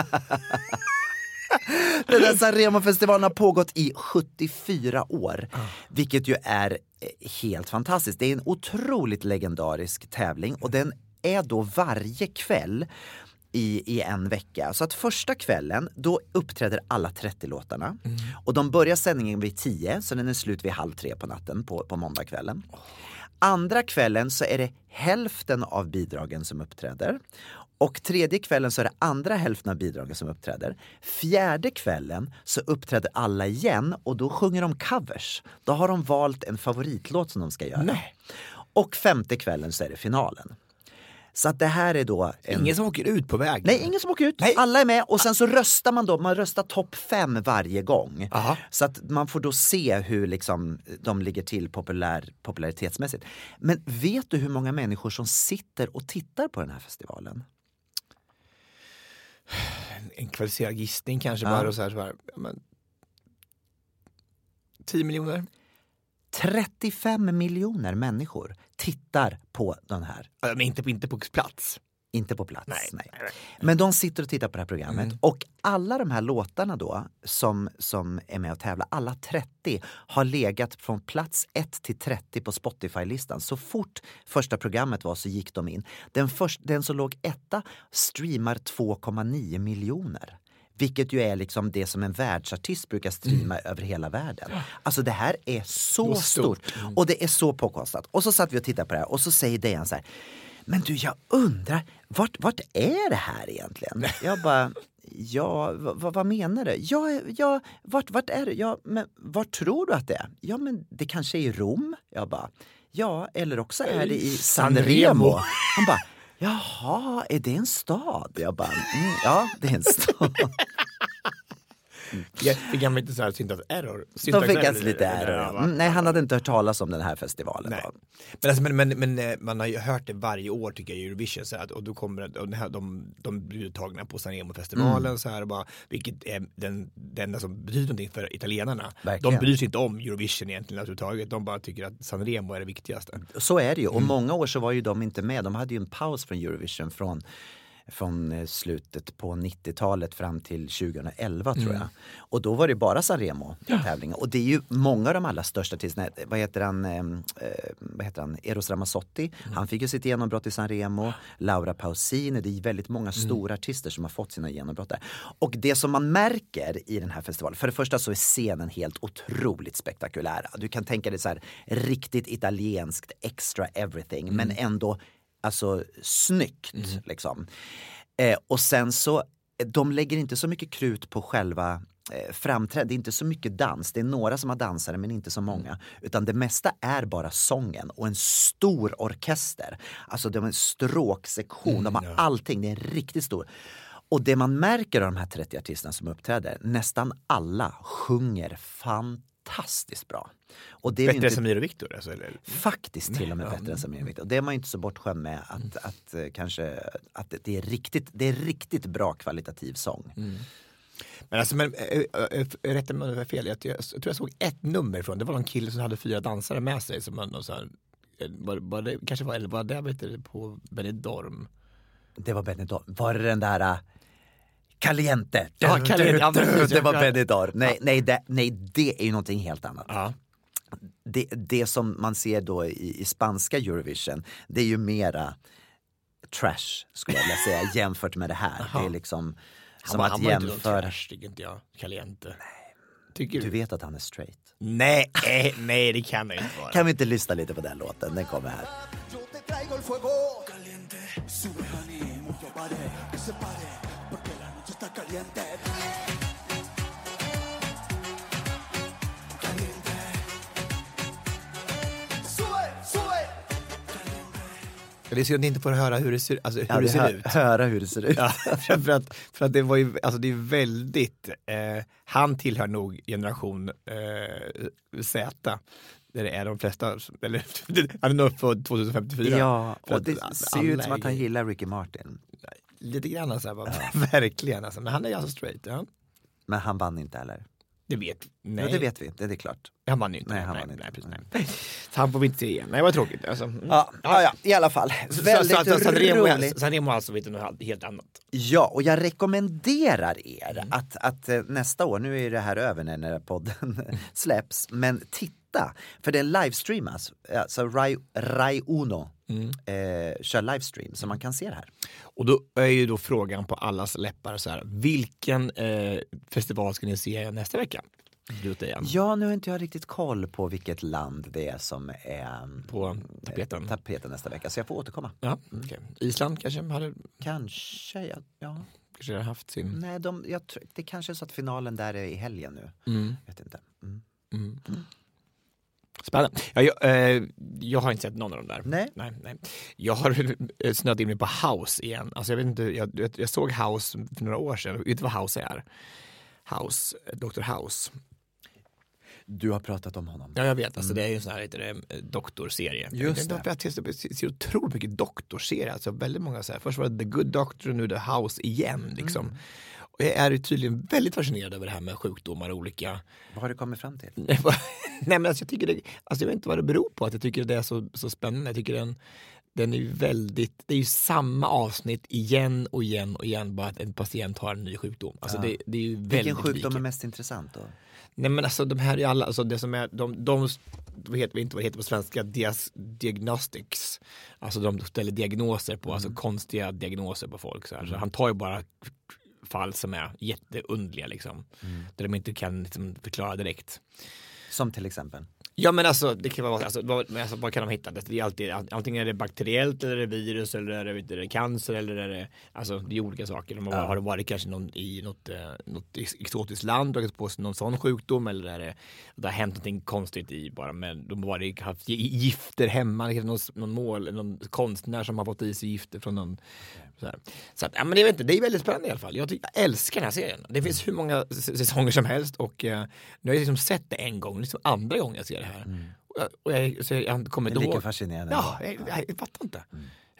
Den här Sanremo-festivalen har pågått i 74 år. Vilket ju är eh, helt fantastiskt. Det är en otroligt legendarisk tävling och den är då varje kväll i, i en vecka. Så att första kvällen, då uppträder alla 30 låtarna. Och de börjar sändningen vid 10, så den är slut vid halv tre på natten på, på måndagskvällen. Andra kvällen så är det hälften av bidragen som uppträder. Och tredje kvällen så är det andra hälften av bidragen som uppträder. Fjärde kvällen så uppträder alla igen och då sjunger de covers. Då har de valt en favoritlåt som de ska göra. Och femte kvällen så är det finalen. Så att det här är då... En... Ingen som åker ut på väg? Nej, ingen som åker ut. Alla är med och sen så röstar man då, man röstar topp fem varje gång. Så att man får då se hur liksom de ligger till populär, popularitetsmässigt. Men vet du hur många människor som sitter och tittar på den här festivalen? En kvalificerad gissning kanske Ja. bara. Och så här, så här, men, 10 miljoner? 35 miljoner människor tittar på den här. Ja, Men inte, inte på plats. Inte på plats. Nej, Men de sitter och tittar på det här programmet och alla de här låtarna då som, som är med och tävlar, alla 30 har legat från plats 1 till 30 på Spotify-listan. Så fort första programmet var så gick de in. Den, först, den som låg etta streamar 2,9 miljoner. Vilket ju är liksom det som en världsartist brukar streama över hela världen. Alltså det här är så Så stort. stort. Och det är så påkostat. Och så satt vi och tittade på det här och så säger Dejan så här men du, jag undrar, vart, vart är det här egentligen? Jag bara, ja, vad, vad menar du? Ja, ja vart, vart är det? Ja, men vart tror du att det är? Ja, men det kanske är i Rom. Jag bara, ja, eller också är det i Sanremo. Sanremo. Han bara, jaha, är det en stad? Jag bara, mm, ja, det är en stad. Jag fick han inte så här syntax error? Då Syntax fick error, han lite error. Mm, nej, han hade inte hört talas om den här festivalen. Då. Men, alltså, men, men, men eh, man har ju hört det varje år tycker jag i Eurovision så att, och då kommer och här, de, de blir uttagna på Sanremo-festivalen Mm. så här och bara, vilket är den, det enda som betyder någonting för italienarna. Verkligen. De bryr sig inte om Eurovision egentligen överhuvudtaget, de bara tycker att Sanremo är det viktigaste. Så är det ju. Och Mm. många år så var ju de inte med. De hade ju en paus från Eurovision från från eh, slutet på 90-talet fram till 2011 tror Mm. jag. Och då var det bara Sanremo tävlingar. Och det är ju många av de allra största artisterna. Vad heter han? Eh, eh, vad heter han? Eros Ramazzotti. Mm. Han fick ju sitt genombrott i Sanremo. Laura Pausini. Det är väldigt många Mm. stora artister som har fått sina genombrott där. Och det som man märker i den här festivalen. För det första så är scenen helt otroligt spektakulär. Du kan tänka dig så här riktigt italienskt extra everything. Men ändå alltså snyggt. Liksom. Eh, och sen så, de lägger inte så mycket krut på själva eh, framträdande, det är inte så mycket dans, det är några som har dansare men inte så många. Utan det mesta är bara sången och en stor orkester. Alltså de har en stråksektion, de har allting, det är riktigt stor. Och det man märker av de här 30 artisterna som uppträder, nästan alla sjunger fantastiskt bra. Och det är Bättre inte- än Samir och Viktor? Alltså, eller? Faktiskt till och med bättre än Samir och Viktor. Det är man ju inte så bortskämd med att, att eh, kanske att det- är riktigt, det är riktigt bra kvalitativ sång. Men alltså, men, äh, äh, rätta mig om jag har fel, jag, tror jag såg ett nummer från, det var någon kille som hade fyra dansare med sig. Som man, och så här, eh, var, var det, kanske var, eller var det vet du, på Benidorm? Det var Benidorm. Var det den där Caliente? Ja, Caliente. Det var Benidorm. Nej, nej, det, nej, det är ju någonting helt annat. Ja. Det, det som man ser då i, i spanska Eurovision, det är ju mera trash skulle jag vilja säga jämfört med det här. Det är liksom som han, att han var inte någon jämföra. trash, tycker inte jag. Caliente. Tycker Du du? vet att han är straight. Nej, eh, nej det kan han inte vara. Kan vi inte lyssna lite på den låten? Den kommer här. Sube. Det är synd att ni inte får höra hur det ser, alltså, hur Ja, det ser hör, ut. Höra hur det ser ut. Ja, för, att, för att det var ju, alltså det är väldigt, eh, han tillhör nog generation eh, Z. Där det är de flesta, eller han är nog född 2054. Ja, och det ser ju ut som att han gillar Ricky Martin. Lite grann så här, bara, verkligen alltså. Men han är alltså straight, ja. Men han vann inte heller. Det vet nej. Ja, det vet vi, det är klart. Han vann ju inte. Nej, han nej, vann inte. Nej, precis, nej. Så han får vi inte se igen. Nej, vad tråkigt. Alltså. Mm. Ja, ja, ja, i alla fall. Så- Väldigt så, så, så, roligt. Sanremo alltså vet något helt annat. Ja, och jag rekommenderar er Mm. att, att eh, nästa år, nu är det här över när den här podden släpps, men titta, för den livestreamas, alltså Rai, Rai Uno Mm. eh, kör livestream, så man kan se det här. Och då är ju då frågan på allas läppar så här, vilken eh, festival ska ni se nästa vecka? Ja, nu har inte jag riktigt koll på vilket land det är som är På tapeten. eh, tapeten nästa vecka, så jag får återkomma. Ja, okej. Island kanske hade Kanske, ja. ja. kanske hade haft sin... Nej, de, jag, det kanske är så att finalen där är i helgen nu. Mm. Vet inte. Mm. Mm. Spännande. Ja, jag, eh, jag har inte sett någon av dem där. Nej. Nej, nej. Jag har eh, snöat in mig på House igen. Alltså jag, vet inte, jag, jag, såg House för några år sedan. Vet du vad House är? House, eh, Dr. House. Du har pratat om honom. Ja, jag vet. Alltså, Det är ju en sån här heter det, eh, doktorserie. Just det. Jag ser, otroligt mycket doktorserier. Alltså, väldigt många så här. Först var det The Good Doctor och nu The House igen. Liksom. Och jag är ju tydligen väldigt fascinerad över det här med sjukdomar och olika Vad har du kommit fram till? Nej, men alltså jag tycker det, alltså jag vet inte vad det beror på att jag tycker det är så, så spännande. Jag tycker den, den är ju väldigt, det är ju samma avsnitt igen och igen och igen bara att en patient har en ny sjukdom. Alltså Ja. det, det är ju väldigt Vilken sjukdom lika. är mest intressant då? Nej men alltså de här är alla, alltså det som är, de, de vad heter, inte vad det heter på svenska, dias, diagnostics. Alltså de ställer diagnoser på, Mm. alltså konstiga diagnoser på folk. Så, här. så han tar ju bara fall som är jätteundliga liksom. Mm. Där de inte kan liksom, förklara direkt. Som till exempel? Ja men alltså det kan vara, alltså, vad, alltså, vad kan de hitta? Det är alltid, antingen är det bakteriellt eller är det virus eller är det, vet du, cancer eller är det, alltså det är olika saker. De har, Ja. har de varit kanske någon, i något, eh, något ex- exotiskt land, dragit på sig någon sån sjukdom eller är det, det har hänt någonting konstigt i bara, men de har varit, haft gi- gifter hemma, det är någon, någon mål, någon konstnär som har fått i sig gifter från någon så, så att, ja, men det, vet inte, det är väldigt spännande i alla fall. Jag, tycker, jag älskar den här serien. Det finns hur många säsonger som helst och eh, nu har jag liksom sett det en gång, liksom andra gången jag ser det här. Jag, och jag, så jag kommer Det är lika fascinerande Ja, jag, jag, jag fattar inte.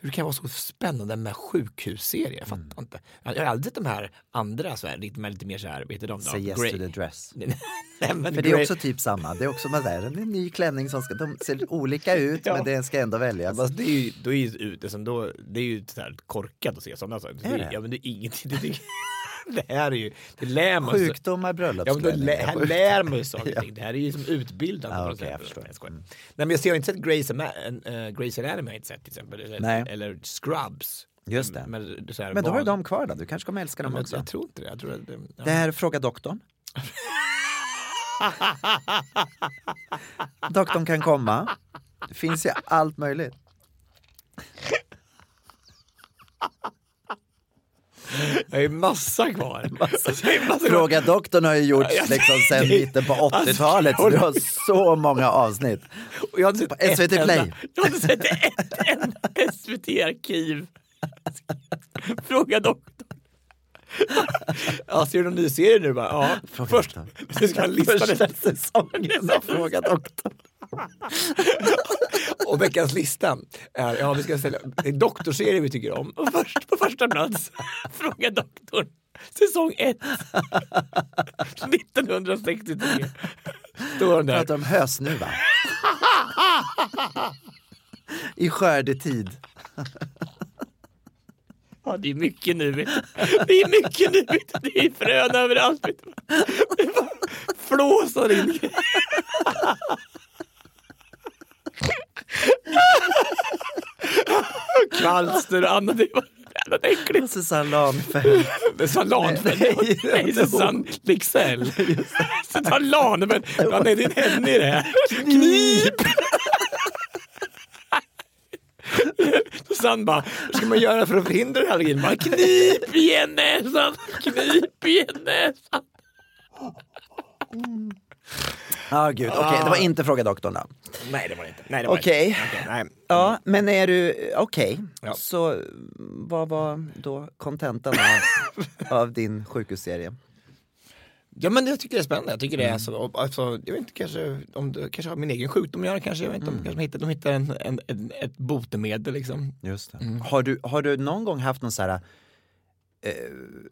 Hur det kan vara så spännande med sjukhusserier? Jag fattar inte. Jag har aldrig sett de här andra, så här, lite, lite mer så här, vet du de då? Say yes Grey- to the dress. Nej, men För det är också typ samma. Det är också man där, en ny klänning som ska, de ser olika ut Ja. men det ska ändå väljas. Fast det är ju, då är ju ute, som då, det är ju så här korkat att se sådana saker. Det Är är, det? ja men det är ingenting. Det, det, det här är ju, det lär man sig. Sjukdomar, Ja, men bröllopsklänningar. lä, här lär man ju saker och ting. Det här är ju som utbildande. Ja, sätt. jag förstår. Mm. Nej, men jag ser jag har inte sett Ama- äh, Grey's Anatomy har jag inte sett till exempel. Eller, Nej. eller Scrubs. Just det. Men, så här, Men då har du dem kvar då, du kanske kommer älska Ja, dem men också. Jag tror inte det. Jag tror att, ja. Det här är Fråga doktorn. doktorn kan komma. Det finns ju allt möjligt. Jag ju massa kvar. Alltså, har ju massa kvar. Fråga doktorn har ju gjorts liksom sen mitten på Alltså, 80-talet. Så du har så många avsnitt. Och jag har inte sett ett SVT Play. enda- Jag har inte sett ett enda SVT-arkiv. Fråga doktorn. Ja, ser du någon ny serie nu? Bara, ja, Fråga först. Du ska lista Första säsongen av Fråga doktorn. Och veckans lista är, ja vi ska ställa, det är doktorserier vi tycker om. Och först på första plats, Fråga doktorn. Säsong 1. 1963. Står den där. Pratar om hösnuva. I skördetid. Ja, det är mycket nu. Det är mycket nu. Det är frön överallt. flåsar in. Kvalster och annat. Det var jävla äckligt. Och Susanne Lanfelt. Salanfält. Nej, nej, Nej, Susanne nej, det är en henne i det här. Knip! Susanne bara, vad ska man göra för att förhindra det här allergin? Bara, knip igen näsan, knip igen näsan. Ja, gud. Okej, det var inte Fråga doktorn då. Nej, det var det inte. Nej, det var Okej. inte. Okej. Ja, men är du, okej. Ja. Så vad var då kontentan av, av din sjukhusserie? Ja men jag tycker det är spännande. Jag tycker det är så, och, alltså, jag vet inte kanske om det kanske har min egen sjukdom att göra kanske. Jag vet inte om kanske de hittar, de hittar en, en, en, ett botemedel liksom. Just det. Har, du, har du någon gång haft någon så här eh,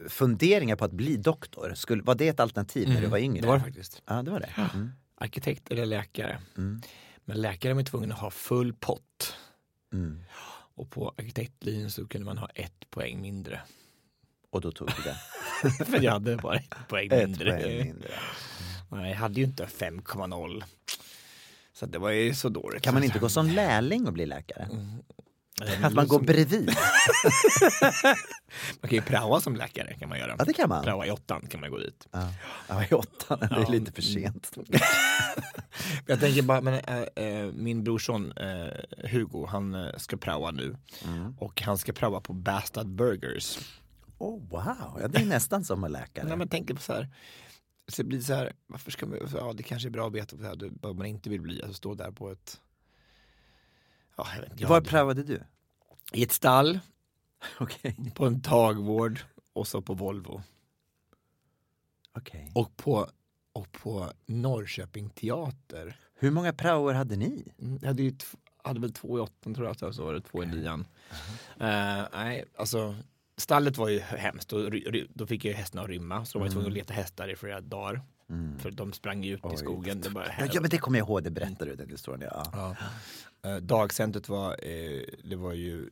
funderingar på att bli doktor? Skulle, var det ett alternativ när du var yngre? Det var det faktiskt. Ja, det var det. Mm. Arkitekt eller läkare. Mm. Men läkare är man tvungen att ha full pott. Mm. Och på arkitektlinjen så kunde man ha ett poäng mindre. Och då tog du det. För jag hade bara ett poäng Ett mindre. poäng mindre. Nej, jag hade ju inte 5,0. Så det var ju så dåligt. Kan man inte gå som lärling och bli läkare? Att man går bredvid? Man kan ju praoa som läkare kan man göra. Ja, det kan man. Praoa i åttan kan man gå dit. Ja, ja i åttan, det är Ja. lite för sent. Jag tänker bara, men, äh, äh, min brorson äh, Hugo, han ska praoa nu. Mm. Och han ska praoa på Bastard Burgers. Oh, wow, ja, det är nästan som en läkare. Nej, men tänker på så här. Så det blir så här, varför ska man, ja det kanske är bra att veta vad man inte vill bli, alltså stå där på ett, ja jag vet inte. jag Var hade- prövade du? I ett stall, Okej. på en dagvård och så på Volvo. Okej. Och på, och på Norrköping teater. Hur många praoer hade ni? Mm, Jag hade, ju hade väl två i åttan tror jag, så var det två i nian. Eh, nej, alltså stallet var ju hemskt. Ry- då fick ju hästarna rymma, så de var ju tvungna att leta hästar i flera dagar. För de sprang ju ut i skogen. Det bara, Ja, ja, men det kommer jag ihåg, det berättade du den historien. Ja. Ja. Eh, Dagcentret var, eh, det var ju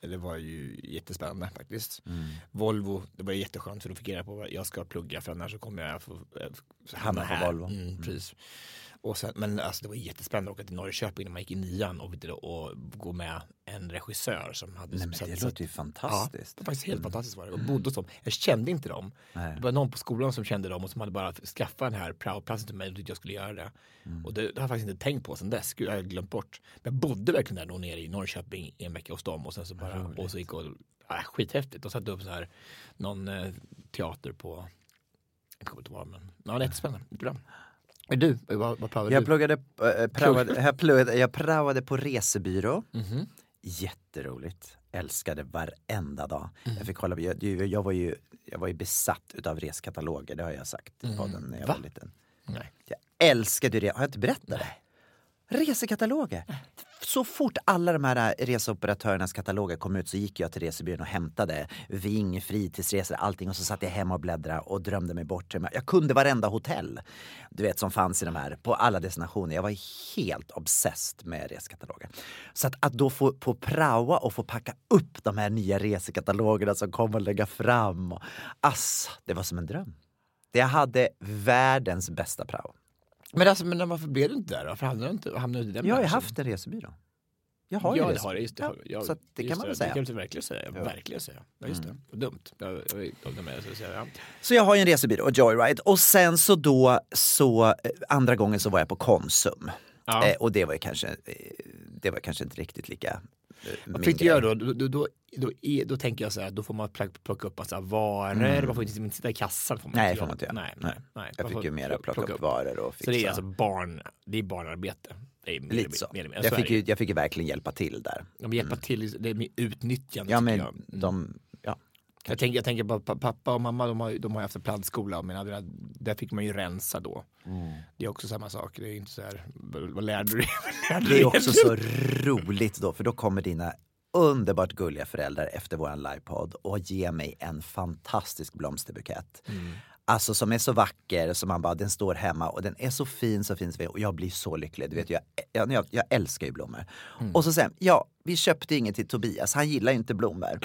det var ju jättespännande faktiskt. Volvo, det var jätteskönt för då fick jag reda på vad jag ska plugga för annars så kommer jag få eh, Hamna här. Volvo. Mm, precis. Och sen, men alltså det var jättespännande att åka till Norrköping när man gick i nian och, och gå med en regissör som hade Nej, men det låter ju Ja, fantastiskt. det var faktiskt helt fantastiskt var det. Jag bodde hos dem. Jag kände inte dem. Nej. Det var någon på skolan som kände dem och som hade bara skaffat den här praoplatsen till mig och tyckte jag skulle göra det. Mm. Och det, det har jag faktiskt inte tänkt på sedan dess. Gud, jag har glömt bort. Men jag bodde verkligen där nere i Norrköping i en vecka hos dem och sen så bara och så gick och äh, skithäftigt och satte upp så här någon eh, teater på jag kommer inte ihåg men ja, det är jättespännande. Bra. Du, vad, vad praoade Jag du? pluggade, äh, praoade, jag, pluggade, jag praoade på resebyrå. Mhm. Jätteroligt. Älskade varenda dag. Mm. Jag, fick kolla, jag, jag, var ju, jag var ju besatt utav reskataloger, det har jag sagt i podden när jag Va? var liten. Nej. Jag älskade det. Har jag inte berättat det? Resekataloger. Så fort alla de här äh, reseoperatörernas kataloger kom ut så gick jag till resebyrån och hämtade Ving, fritidsresor, allting och så satt jag hemma och bläddrade och drömde mig bort. Jag kunde varenda hotell du vet som fanns i de här, på alla destinationer. Jag var helt obsessed med resekataloger. Så att, att då få på praoa och få packa upp de här nya resekatalogerna som kom och lägga fram. Och, ass, det var som en dröm. Jag hade världens bästa prao. Men, alltså, men varför blev du inte där? Varför hamnade du inte, hamnade du i den Jag har ju branschen? haft en resebyrå. Jag har ju ja, det. det har jag. Just det. Ja, Ja, så att det just kan man väl Det säga. kan du verkligen säga. Ja. Mm. Verkligen säga. Ja, just det. Vad dumt. Jag, jag, jag, jag, med, så att säga, ja. Så jag har ju en resebyrå, Joyride. Och sen så då, så eh, andra gången så var jag på Konsum. Ja. Eh, och det var ju kanske, eh, det var kanske inte riktigt lika Vad min fick du göra då? Då, då, då, då, då tänker jag så här, då får man plock- plocka upp massa varor, Mm. man får inte, inte sitta i kassan. Får man Nej, inte får man inte göra. Nej, nej, nej. Jag fick ju mera plocka upp varor och Så det är fixa. alltså barn, det är barnarbete. Det Lite så. Mer, mer, Jag fick, det ju, jag fick ju verkligen hjälpa till där. De hjälpa till, det är mer utnyttjande Ja men jag. de, ja. Jag tänker, jag tänker på pa- pappa och mamma, de har, de har haft en plantskola, men där, där fick man ju rensa då. Mm. Det är också samma sak, det är inte så här, vad lärde du dig? Det är också så roligt då, för då kommer dina underbart gulliga föräldrar efter våran livepodd och ger mig en fantastisk blomsterbukett. Mm. Alltså som är så vacker, som man bara, den står hemma och den är så fin, så fin, så fin och jag blir så lycklig. Du vet, jag, jag, jag, jag älskar ju blommor. Mm. Och så sen, ja, vi köpte inget till Tobias, han gillar ju inte blommor.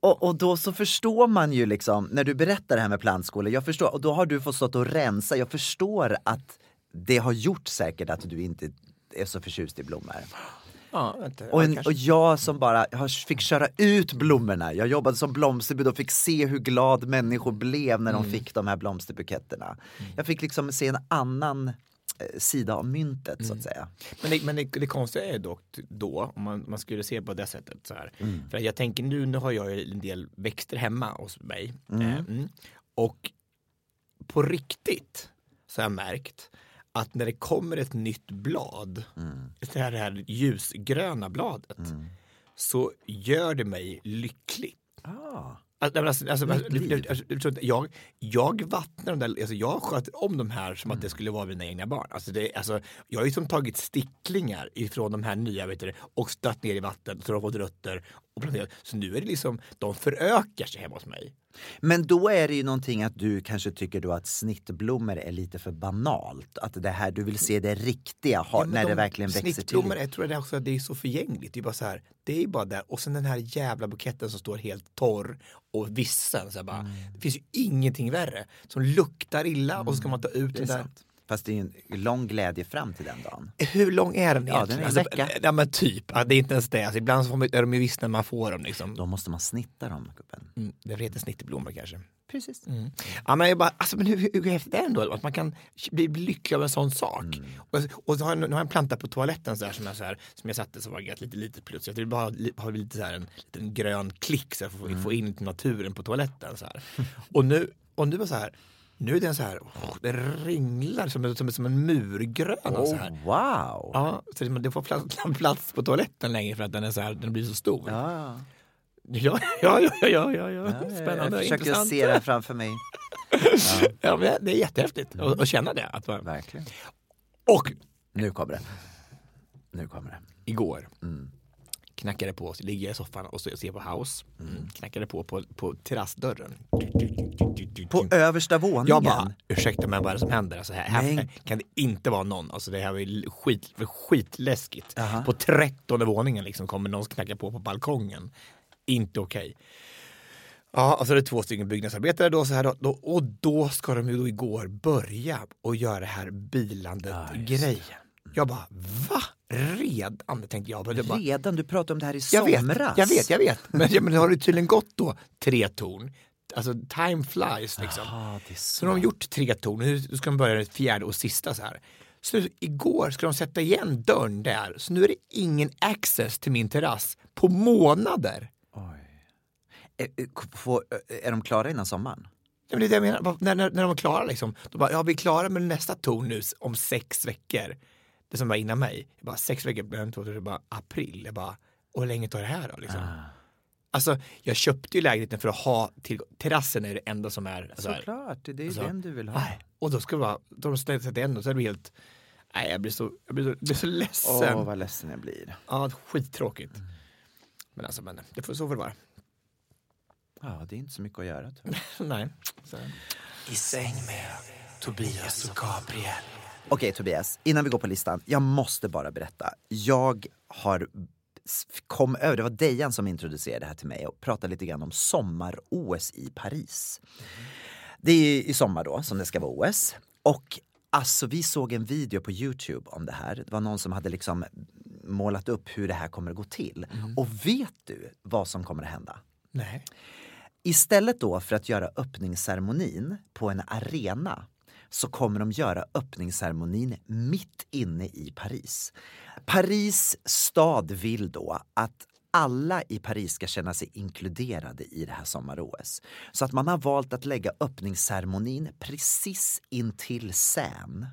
Och, och, då så förstår man ju liksom, när du berättar det här med plantskola, jag förstår, och då har du fått stått och rensa, jag förstår att det har gjort säkert att du inte är så förtjust i blommor. Ja, vänta, Och, en, och jag som bara fick köra ut blommorna. Jag jobbade som blomsterbud och fick se hur glad människor blev när de Mm. fick de här blomsterbuketterna. Jag fick liksom se en annan sida av myntet så att säga. Men, det, men det, det konstiga är dock då, om man, man skulle se på det sättet så här. Mm. För jag tänker nu, nu har jag en del växter hemma hos mig. Mm. Eh, mm. Och på riktigt så har jag märkt att när det kommer ett nytt blad, Mm. det här, det här ljusgröna bladet, så gör det mig lycklig. Ah. Alltså, alltså, alltså, alltså, inte- jag, jag vattnar de där, alltså jag sköter om de här som att det skulle vara mina egna barn. Alltså det, alltså, jag har ju som tagit sticklingar ifrån de här nya vet du, och stött ner i vatten så de har fått rötter. Och planterat. Så nu är det liksom, de förökar sig hemma hos mig. Men då är det ju någonting att du kanske tycker då att snittblommor är lite för banalt. Att det här, du vill se det riktiga, ha, Ja, när de det verkligen växer till. Snittblommor, jag tror det också att det är så förgängligt. Det är bara så här, det är bara där. Och sen den här jävla buketten som står helt torr och vissen. Så bara, Mm. Det finns ju ingenting värre. Som luktar illa och så ska man ta ut Mm. Det är den där. sant. Fast det är en lång glädje fram till den dagen. Hur lång är den Ja, egentligen? den är en vecka. ja men typ, ja, det är inte ens det. Alltså, ibland så får man, är de ju vissna när man får dem. Liksom. Då måste man snitta dem, gubben. Mm, det heter snittblommor kanske. Precis. Mm. Ja, men jag bara, alltså, men hur, hur, hur häftigt är det ändå? Att man kan bli lycklig av en sån sak. Mm. Och, och så har jag, nu har jag en planta på toaletten så här, som, jag, så här, som jag satte som var lite litet plus. Jag vill bara ha, ha lite så här, en liten grön klick så jag får Mm. få in naturen på toaletten. Så här. Och nu, och nu var så här, nu är den så här, åh, det ringlar som, som, som en murgrön. och så här. Oh, wow! Ja, så det, det får plats, plats på toaletten längre för att den är så här, den blir så stor. Ja, Ja, ja, ja, ja, ja, ja. ja. Spännande, Jag försöker intressant. se det framför mig. Ja, men det är jättehäftigt att, att känna det. Att, Verkligen. och Nu kommer det. Nu kommer det. igår Mm. knackade på, ligger jag i soffan och ser på House. Mm. Knackade på på, på terrassdörren. På översta våningen? Jag bara, ursäkta mig vad är det som händer? Alltså, här, här kan det inte vara någon. Alltså, det här var skit, skitläskigt. Aha. På trettonde våningen liksom kommer någon knacka på på balkongen. Inte okej. Ja, och så är det två stycken byggnadsarbetare då, så här då, då, och då ska de ju då igår börja och göra det här bilandet grejen. Jag bara, va? Redan? Tänkte jag. Men det bara, Redan? Du pratade om det här i jag vet, somras. jag vet, jag vet. Men, ja, men det har det tydligen gått då tre torn. Alltså time flies liksom. Ah, är Så så. de har gjort tre torn, nu ska de börja det fjärde och sista så här. Så igår ska de sätta igen dörren där, så nu är det ingen access till min terrass på månader. Är, är- får- är de klara innan sommaren? Ja, men det är det jag menar, när, när, när de var klara liksom, då bara, ja vi är klara med nästa torn nu om sex veckor. Det som var innan mig, jag bara sex veckor, tre, bara april, jag bara, och hur länge tar det här då liksom? Ah. Alltså jag köpte ju lägenheten för att ha tillgång, terrassen är det enda som är så här. Såklart, det är ju Alltså, den du vill ha. Nej. Och då ska det vara, då har de ställt igen och så är det helt, nej jag blir så, jag blir så, jag blir så ledsen. Åh, vad ledsen jag blir. Ja, skittråkigt. Men alltså, men det får så får det vara. Ja, det är inte så mycket att göra. nej. Så. I säng med Tobias och Gabriel. Okej Tobias, innan vi går på listan. Jag måste bara berätta. Jag har kom över, det var Dejan som introducerade det här till mig och pratade lite grann om sommar-OS i Paris. Det är i sommar då som det ska vara OS. Och alltså vi såg en video på Youtube om det här. Det var någon som hade liksom målat upp hur det här kommer att gå till. Och vet du vad som kommer att hända? Nej. Istället då för att göra öppningsceremonin på en arena så kommer de göra öppningsceremonin mitt inne i Paris. Paris stad vill då att alla i Paris ska känna sig inkluderade i det här sommar-OS. Så att man har valt att lägga öppningsceremonin precis intill Seine.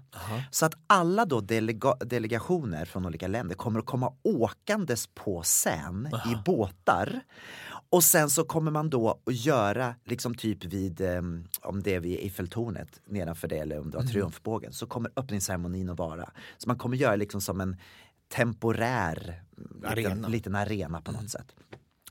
Så att alla då delega- delegationer från olika länder kommer att komma åkandes på Seine i båtar. Och sen så kommer man då att göra, liksom typ vid, eh, om det är vid Eiffeltornet nedanför det eller om det var Mm. triumfbågen, så kommer öppningsceremonin att vara. Så man kommer göra liksom som en temporär Arena. Liten, liten arena på något sätt.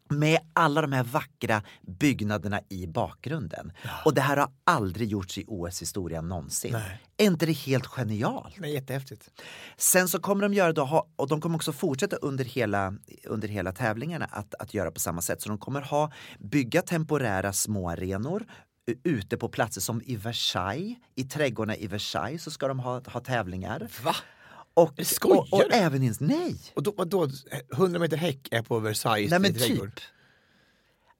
Med alla de här vackra byggnaderna i bakgrunden. Och det här har aldrig gjorts i OS-historien någonsin. Nej. Är inte det helt genialt? Är jättehäftigt. Sen så kommer de göra då, och de kommer också fortsätta under hela, under hela tävlingarna att, att göra på samma sätt. Så de kommer ha, bygga temporära små arenor ute på platser som i Versailles, i trädgårdarna i Versailles så ska de ha, ha tävlingar. Va? Och, Skojar och, och du? även i, nej! Och då, vadå, 100 meter häck är på Versailles Nej men typ.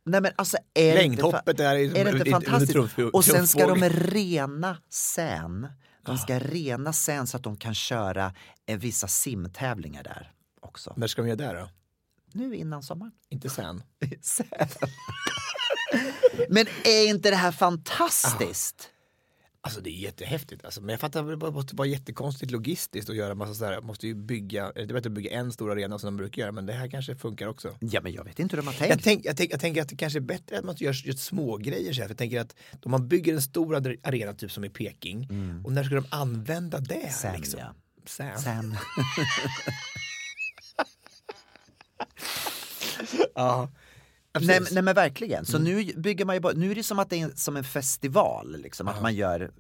Nej men alltså är det Längdhoppet där i- är det inte fantastiskt? Och sen ska de rena sen. De ska rena sen så att de kan köra eh, vissa simtävlingar där också. När ska de göra det då? Nu innan sommaren. Inte sen. Sen. Men är inte det här fantastiskt? Alltså det är jättehäftigt alltså. Men jag fattar att det måste vara jättekonstigt logistiskt att göra massa sådär. Måste ju bygga, det är bättre att bygga en stor arena som de brukar göra men det här kanske funkar också. Ja men jag vet inte hur de har tänkt. Jag, tänk, jag, tänk, jag tänker att det kanske är bättre att man gör, gör små grejer så här. För jag tänker att om man bygger en stor ar- arena typ som i Peking och när ska de använda det? Mm. Sen, liksom? ja. Sen. Sen. Ja. Nej, nej men verkligen. Så nu bygger man ju bara, nu är det som att det är som en festival. Liksom, att man gör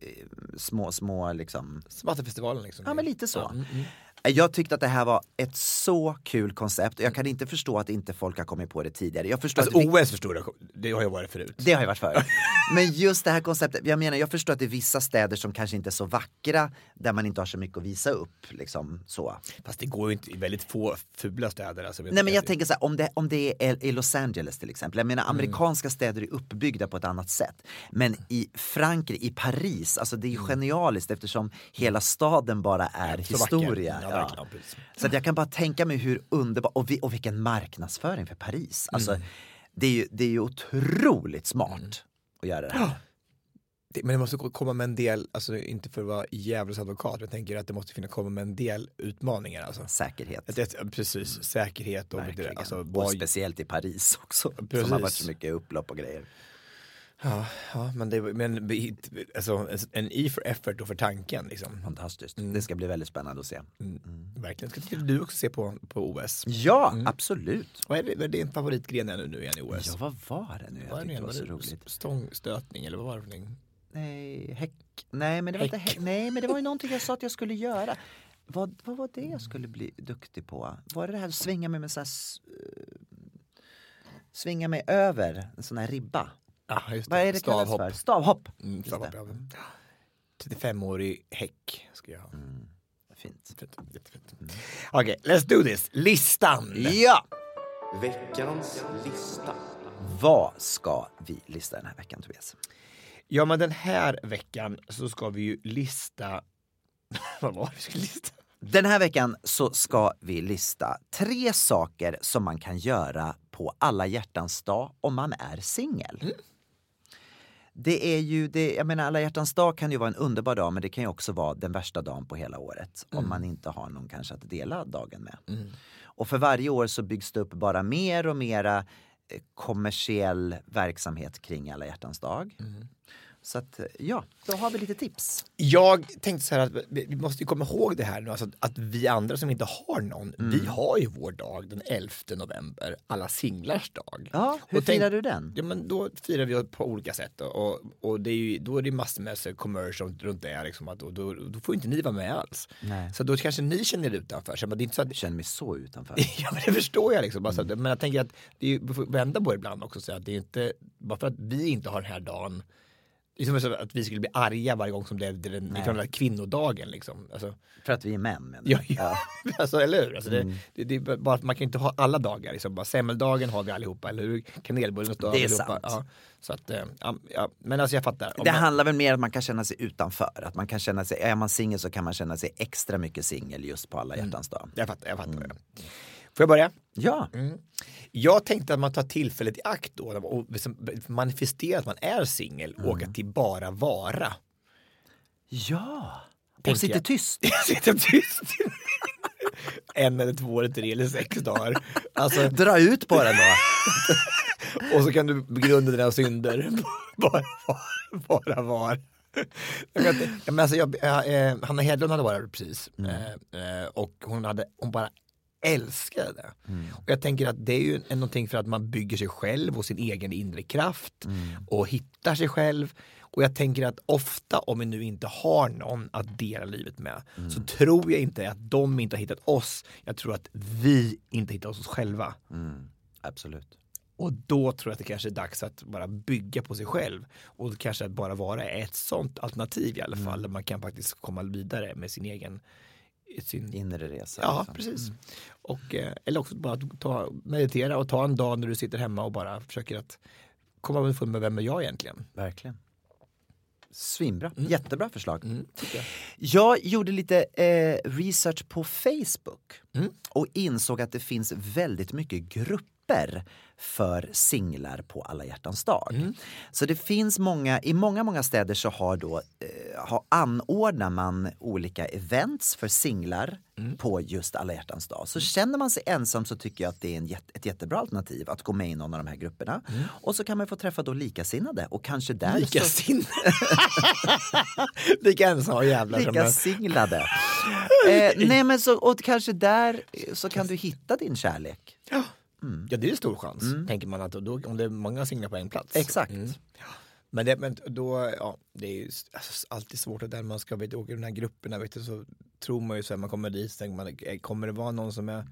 eh, små, små liksom. Vattenfestivalen liksom. Ja men lite så. Mm, mm. Jag tyckte att det här var ett så kul koncept och jag kan inte förstå att inte folk har kommit på det tidigare. Jag förstår Alltså OS förstår jag, det har jag varit förut. Det har jag varit för. Men just det här konceptet, jag menar jag förstår att det är vissa städer som kanske inte är så vackra där man inte har så mycket att visa upp. Liksom, så. Fast det går ju inte i väldigt få fula städer. Alltså, Nej men jag tänker så här, om det, om det är i Los Angeles till exempel. Jag Mm. menar amerikanska städer är uppbyggda på ett annat sätt. Men i Frankrike, i Paris, alltså det är ju genialiskt eftersom hela staden bara är Mm. Så historia. Verkligen. Så att jag kan bara tänka mig hur underbart, och, vi, och vilken marknadsföring för Paris. Alltså, Mm. det, är ju, det är ju otroligt smart att göra det här. Det- Men det måste komma med en del, alltså inte för att vara djävulens advokat, men jag tänker att det måste finna komma med en del utmaningar. Alltså. Säkerhet. Det, precis, säkerhet och Verkligen. alltså, och vad, speciellt i Paris också. Precis. Som har varit så mycket upplopp och grejer. Ja, ja, men, det, men alltså, en i för effort och för tanken. Liksom. Fantastiskt. Det ska bli väldigt spännande att se. Verkligen. Ska du också se på, på OS? Ja, absolut. Vad är, det, vad är din favoritgren nu, nu igen i OS? Ja, vad var det nu jag Vad är tyckte det var så roligt? Stångstötning eller vad var det för någonting? Nej, häck. Nej, men det var inte Häck. häck. Nej, men det var ju någonting jag sa att jag skulle göra. Vad, vad var det jag skulle bli duktig på? Var det det här att svinga mig med så här, eh, Svinga mig över en sån här ribba? Ja, just Vad är det kallas Stavhopp. för? Stavhopp. Mm, stavhopp, ja. 35-årig häck ska jag ha. Fint. Fint, jättefint. Okej, let's do this. Listan! Ja! Veckans lista. Vad ska vi lista den här veckan Tobias? Ja, men den här veckan så ska vi ju lista... Vad var det vi skulle lista? Den här veckan så ska vi lista tre saker som man kan göra på alla hjärtans dag om man är singel. Det är ju, det, jag menar alla hjärtans dag kan ju vara en underbar dag men det kan ju också vara den värsta dagen på hela året om man inte har någon kanske att dela dagen med. Och för varje år så byggs det upp bara mer och mera eh, kommersiell verksamhet kring alla hjärtans dag. Så att eh, ja, då har vi lite tips. Jag tänkte så här att vi måste komma ihåg det här nu, alltså att vi andra som inte har någon, Mm. vi har ju vår dag den 11 november, alla singlars dag. Ja, hur Och tänk- firar du den? Ja men då firar vi på olika sätt och, och det är ju, då är det massor med så commercial runt det liksom, att då, då, då får inte ni vara med alls. Nej. Så då kanske ni känner er utanför. Så men det är inte så att, Jag känner mig så utanför. ja men det förstår jag liksom. Bara så att, men jag tänker att det är, vi får vända på det ibland också säga att det är inte, bara för att vi inte har den här dagen Det är som att vi skulle bli arga varje gång som det är den, där kvinnodagen. Liksom. Alltså, För att vi är män menar ja, ja. alltså, eller hur? Alltså, Mm. det, det, är bara, att man kan inte ha alla dagar. Liksom. Bara, semmeldagen har vi allihopa, eller hur? Kanelbullens dag Det är allihopa. sant. Ja, så att, eh, ja, men alltså jag fattar. Om Det man- handlar väl mer om att man kan känna sig utanför. Att man kan känna sig, är man singel så kan man känna sig extra mycket singel just på alla hjärtans dag. Jag fattar, jag fattar. det. Får jag börja? Ja. Mm. Jag tänkte att man tar tillfället i akt då och liksom manifesterar att man är singel och åka till bara vara. Ja. Och sitter jag. tyst. Sitter tyst. en eller två eller tre eller sex dagar. Alltså, Dra ut på den då. och så kan du begrunda dina synder. bara, bara var. Jag ja, men alltså jag, jag, eh, Hanna Hedlund hade varit precis eh, eh, och hon, hade, hon bara älskade det. Och jag tänker att det är ju någonting för att man bygger sig själv och sin egen inre kraft och hittar sig själv. Och jag tänker att ofta om vi nu inte har någon att dela livet med så tror jag inte att de inte har hittat oss. Jag tror att vi inte hittar oss själva. Absolut. Och då tror jag att det kanske är dags att bara bygga på sig själv. Och kanske att bara vara ett sånt alternativ i alla fall. Där man kan faktiskt komma vidare med sin egen sin... Inre resa. Ja, liksom. precis. Och, eh, eller också bara att ta, meditera och ta en dag när du sitter hemma och bara försöker att komma underfund med vem är jag egentligen. Verkligen. Svinbra. Jättebra förslag. Mm, jag. Jag gjorde lite eh, research på Facebook Mm. och insåg att det finns väldigt mycket grupper för singlar på alla hjärtans dag. Mm. Så det finns många, i många, många städer så har då, eh, har, anordnar man olika events för singlar Mm. på just alla hjärtans dag. Så känner man sig ensam så tycker jag att det är en ett jättebra alternativ att gå med i någon av de här grupperna. Och så kan man få träffa då likasinnade och kanske där så, Likasinnade. Lika jävlar som Lika en- singlade. eh, nej men så, och kanske där så kan du hitta din kärlek. Ja, det är stor chans. Tänker man att då, om det är många singlar på en plats. Exakt. Mm. Men, det, men då, ja, det är ju alltså, alltid svårt att där man ska vet, åka i de här grupperna, vet du, så tror man ju så här, man kommer dit, så tänker man, kommer det vara någon som är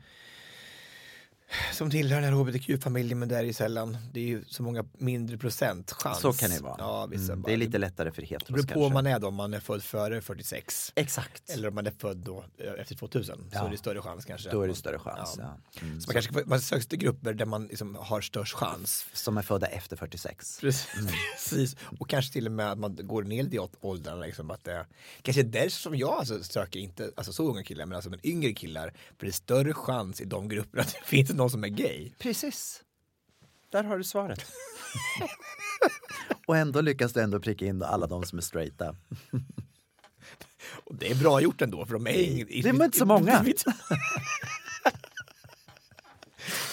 som tillhör den här hbtq-familjen, men det är ju sällan, det är ju så många mindre procent chans. Så kan det vara. Ja, vissa Mm, det är lite lättare för det heteros beror på kanske. om man är då, om man är född före 46. Exakt. Eller om man är född då eh, efter 2000, så Ja. är det större chans kanske. Då är det större chans. Ja. Mm. Så man kanske man söks till grupper där man liksom har störst chans. Som är födda efter 46. Precis. Precis. Och kanske till och med att man går ner i åldrarna. Liksom, att det, kanske är därför som jag alltså söker inte alltså så unga killar men alltså men yngre killar. För det är större chans i de grupperna att det finns någon som är gay. Precis. Där har du svaret. och ändå lyckas du ändå pricka in alla de som är straighta. Och det är bra gjort ändå för de är ingen, Det är inte så många.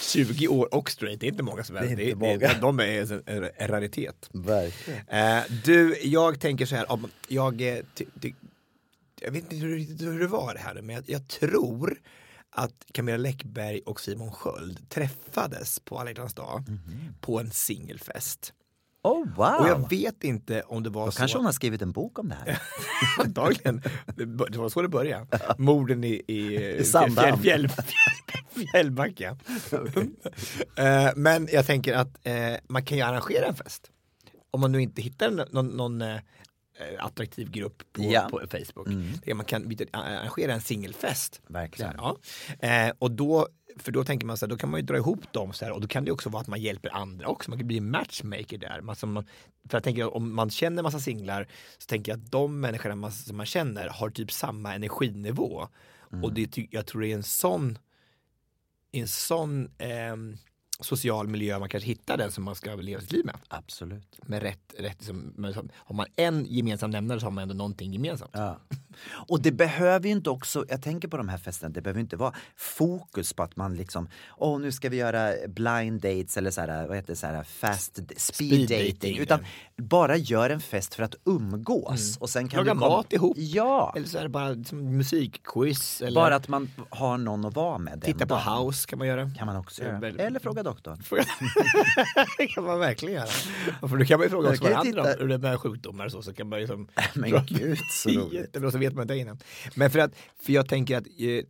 20 år och straight, det är inte många som är Det är det. inte det, många. De är en, en raritet. Verkligen. Eh, du, jag tänker så här, om jag, eh, ty, ty, jag vet inte hur, hur det var det här, men jag, jag tror att Camilla Läckberg och Simon Sköld träffades på alla hjärtans dag på en singelfest. Oh wow! Och jag vet inte om det var Då så. kanske hon har skrivit en bok om det här. Antagligen. Det var så det började. Morden i, i, I fjäll, fjäll, fjäll, Fjällbacka. Eh, Men jag tänker att eh, man kan ju arrangera en fest. Om man nu inte hittar någon, någon eh, attraktiv grupp på, Ja. på Facebook. Mm. Man kan arrangera en singelfest. Verkligen. Här, ja. eh, och då, för då tänker man så här, då kan man ju dra ihop dem så här, och då kan det också vara att man hjälper andra också. Man kan bli matchmaker där. Man, som man, för jag tänker om man känner massa singlar så tänker jag att de människorna man, som man känner har typ samma energinivå. Och det, jag tror det är en sån, en sån ehm, social miljö man kanske hittar den som man ska leva sitt liv med. Absolut. Med rätt, rätt liksom, med, har man en gemensam nämnare så har man ändå någonting gemensamt. Ja. Och det behöver ju inte också, jag tänker på de här festerna, det behöver inte vara fokus på att man liksom, åh nu ska vi göra blind dates eller så här, vad heter det, så här fast speed, Speed dating. dating, Utan bara gör en fest för att umgås. Och sen kan Laga du komma- mat ihop. Ja, Eller så är det bara liksom, musikquiz. Eller bara att man har någon att vara med titta på dagen. house kan man göra. Kan man också göra. väl- Eller fråga doktorn. det kan man verkligen göra. För då kan man ju fråga oss varandra titta- om hur det är sjukdomar och så. Så kan man liksom Men gud så roligt. Vet man inte innan. Men för att, för jag tänker att eh,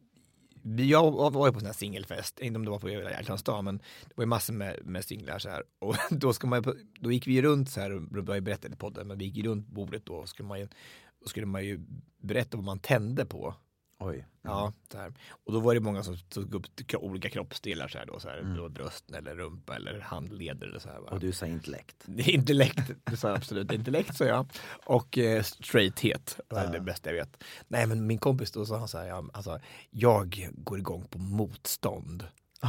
jag var ju på sån här singelfest, inte om det var på Hjärtans dag, men det var ju massor med, med singlar så här. Och då, ska man, då gick vi ju runt så här, och har jag berättat i podden, men vi gick ju runt bordet då och skulle man ju, då skulle man ju berätta vad man tände på. Oj. Ja, så här. Och då var det många som tog upp olika kroppsdelar så här då, så här, det var bröst eller rumpa eller handleder eller så här. va. Och du sa intellekt. Det är intellekt, det sa absolut. Intellekt sa jag. Och eh, straighthet var det bästa jag vet. Nej men min kompis då sa han så här, ja, alltså, jag går igång på motstånd.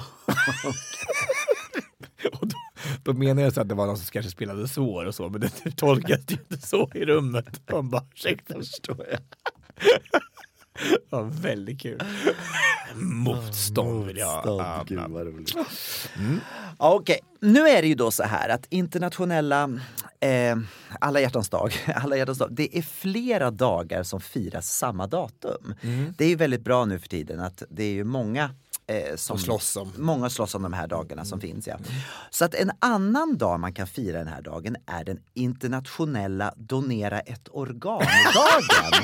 och då, då menar jag så att det var någon som kanske spelade svår och så, men det tolkas ju inte så i rummet. Man bara, ursäkta, förstår jag. Ja, väldigt kul. Motstånd vill jag ha. Gud vad roligt. Ja, Okej, nu är det ju då så här att internationella eh, alla hjärtans dag, alla hjärtans dag, det är flera dagar som firas samma datum. Det är ju väldigt bra nu för tiden att det är ju många eh, som slåss om. Många slåss om de här dagarna som finns. Ja. Så att en annan dag man kan fira den här dagen är den internationella donera ett organ-dagen.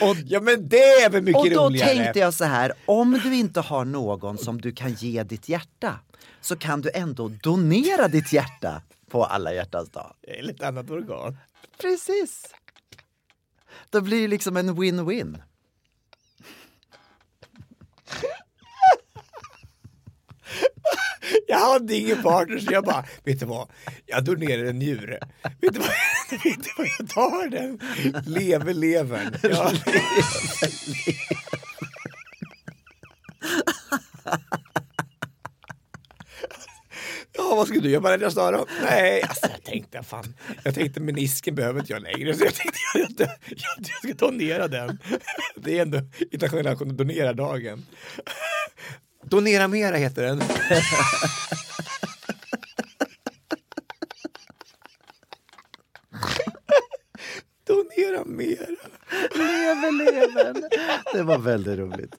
Och, Ja men det är väl mycket och då roligare. tänkte jag så här, om du inte har någon som du kan ge ditt hjärta så kan du ändå donera ditt hjärta på alla hjärtans dag. Eller ett annat organ. Precis. Det blir liksom en win-win. Jag hade ingen partner så jag bara, vet du vad, jag donerar en njure. Vet du vad, vet du vad jag tar den? Lever levern. Ja. Ja, vad ska du göra alla dag då? Nej, alltså jag tänkte fan, jag tänkte menisken behöver inte jag längre så jag tänkte jag, jag, jag, jag ska donera den. Det är ändå internationella donera-dagen. Donera mera heter den. Donera mera. Lever levern. Det var väldigt roligt.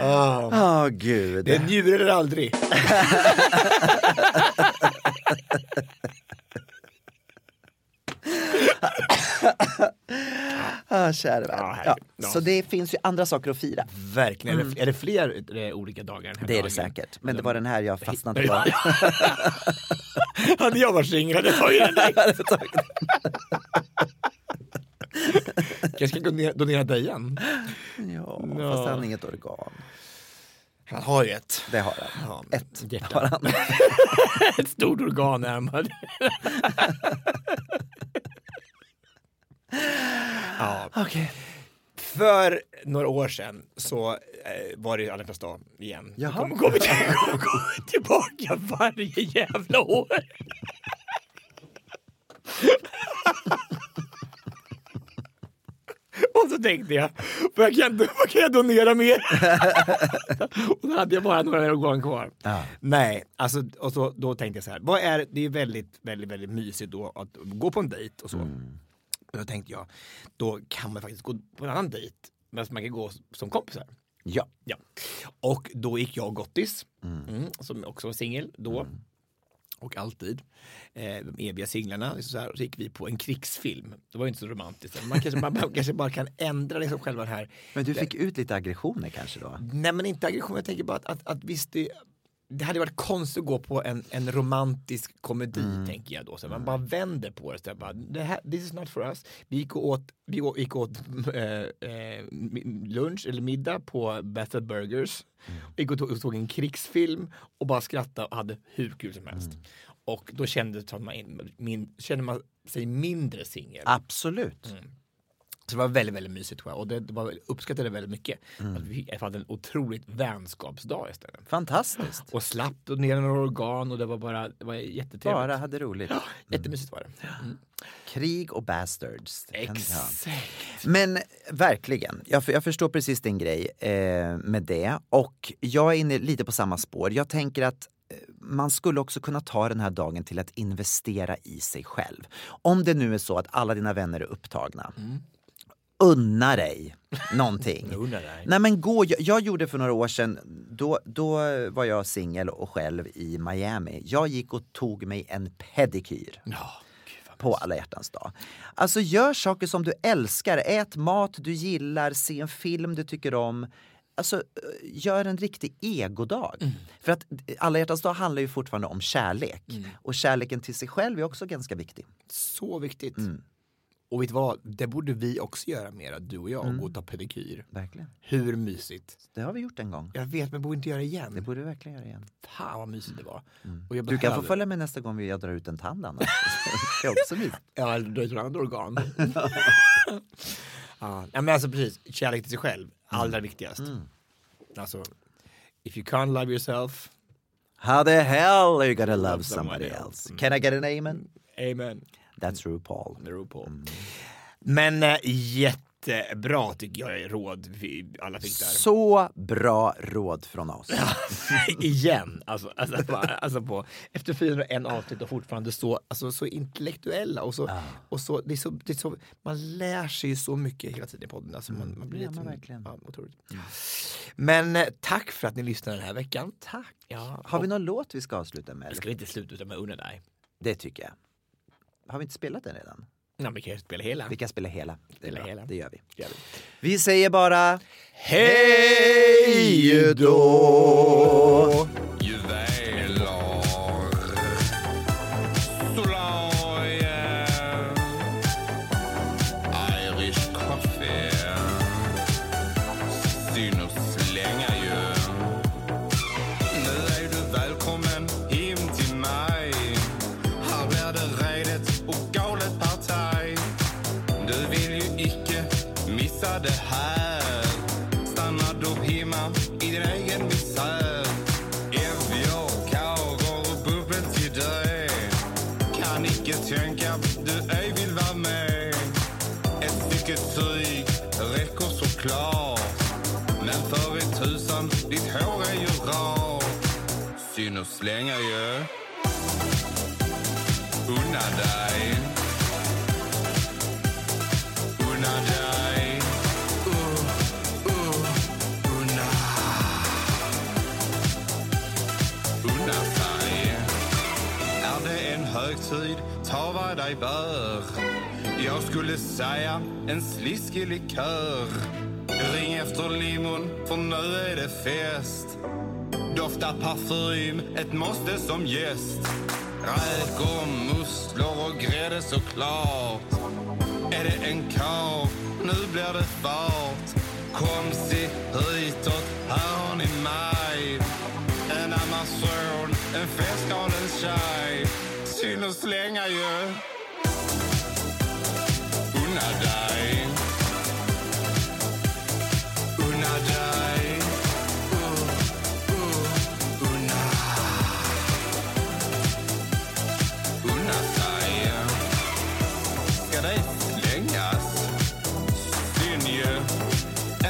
Ah. Åh gud. Det är njure eller aldrig. Ah, vän. Ja, Ja. Så det finns ju andra saker att fira. Verkligen. Är, det, är det fler eh, olika dagar? Det är det säkert. Men det var den här jag fastnade på. Hade jag varit singel hade jag tagit den direkt. Jag ska donera, donera igen. Ja, Ja. fast han har inget organ. Han har ju ett. Det har han. Ja, Ett hjärta. har han. Ett stort organ är han. Ja. Okej. För några år sedan så eh, var det alla hjärtans dag igen. Jaha. Jag kommer kommer kommer kommer tillbaka varje jävla år. Och så tänkte jag, vad kan, vad kan jag donera mer? och då hade jag bara några organ kvar. Ja. Nej, alltså, och så, då tänkte jag så här, vad är, det är väldigt, väldigt, väldigt mysigt då att gå på en dejt och så. Och då tänkte jag, då kan man faktiskt gå på en annan dejt, men man kan gå som kompisar. Ja. Ja. Och då gick jag och Gottis, mm, som också var singel då. Och alltid. Eh, de eviga singlarna. liksom Så, här, så gick vi på en krigsfilm. Det var ju inte så romantiskt. Man kanske, man, man kanske bara kan ändra liksom själva den här. Men du fick ut lite aggressioner kanske då? Nej men inte aggression. Jag tänker bara att, att, att visst det, det hade varit konstigt att gå på en, en romantisk komedi tänker jag då. Så man bara vänder på det. Så bara, det här, this is not for us. Vi gick och åt, vi gick åt eh, mi- lunch eller middag på Bethel Burgers. Vi gick och tog en krigsfilm och bara skrattade och hade hur kul som helst. Och då kände man, in, min, kände man sig mindre singel. Absolut. Så det var väldigt, väldigt mysigt tror jag. Och det, det var, uppskattade det väldigt mycket. Att vi hade en otroligt vänskapsdag istället. Fantastiskt. Och slapp donera några organ och det var bara, det var jättetrevligt. Bara hade roligt. Jättemysigt var det. Mm. Krig och bastards. Ja. Exakt. Men verkligen, jag, jag förstår precis din grej eh, med det. Och jag är inne lite på samma spår. Jag tänker att eh, man skulle också kunna ta den här dagen till att investera i sig själv. Om det nu är så att alla dina vänner är upptagna. Unna dig någonting. Unna dig. Nej men gå, jag, jag gjorde för några år sedan, då, då var jag singel och själv i Miami. Jag gick och tog mig en pedikyr. Ja, på alla hjärtans dag. Alltså gör saker som du älskar, ät mat du gillar, se en film du tycker om. Alltså, eh, gör en riktig egodag. Mm. För att alla hjärtans dag handlar ju fortfarande om kärlek. Mm. Och kärleken till sig själv är också ganska viktig. Så viktigt. Mm. Och vet du vad, det borde vi också göra mer, du och jag, Mm. gå och ta pedikyr. Verkligen. Hur mysigt? Det har vi gjort en gång. Jag vet, men borde inte göra det igen. Det borde vi verkligen göra igen. Fan vad mysigt det var. Jag Du kan få behöver- följa med nästa gång jag drar ut en tand annars. Det är också mysigt. Ja, eller dra ut ett annat organ. ja, men alltså precis, kärlek till sig själv, allra viktigast. Alltså, if you can't love yourself, How the hell are you gonna love somebody else? Can I get an amen? amen. That's RuPaul. The RuPaul. Men äh, jättebra tycker jag råd vi alla fick där. Så bra råd från oss. Igen, alltså, alltså, bara, alltså på, efter 401 avsnitt och fortfarande så, alltså, så intellektuella och så, och så, det är så, det är så, man lär sig ju så mycket hela tiden i podden. Alltså, man, man blir det gör lite, man verkligen. Ja, otroligt. Men eh, tack för att ni lyssnade den här veckan. Tack. Ja, Har vi någon låt vi ska avsluta med? Jag ska inte sluta med Unna dig. Det tycker jag. Har vi inte spelat den redan? Ja, vi kan spela hela. Vi kan spela hela. Det, Spela hela. det gör vi. Gör vi. Vi säger bara Hej då! Länge, ju. Unna dig. Unna dig. Uh, uh, Unna. Unna sig Är det en högtid, ta vad dig bör. Jag skulle säga en sliskig likör. Ring efter limon, för nu är det fest. Doftar parfym, ett måste som gäst. Räkor, musslor och grädde såklart. Är det en karl, nu blir det fart. Kom se hitåt, här har ni mig. En amazon, en festgalen tjej. Synd att slänga ju. Unna dig. Unna dig.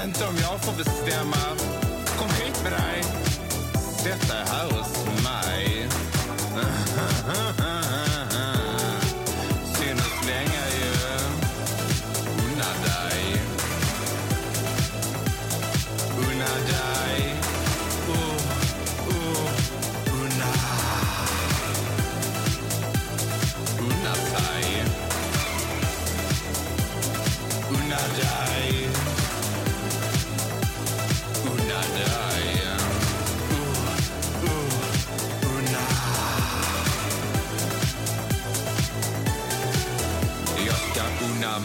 Inte om jag får bestämma. Kom hit med dig. Sätt dig här hos mig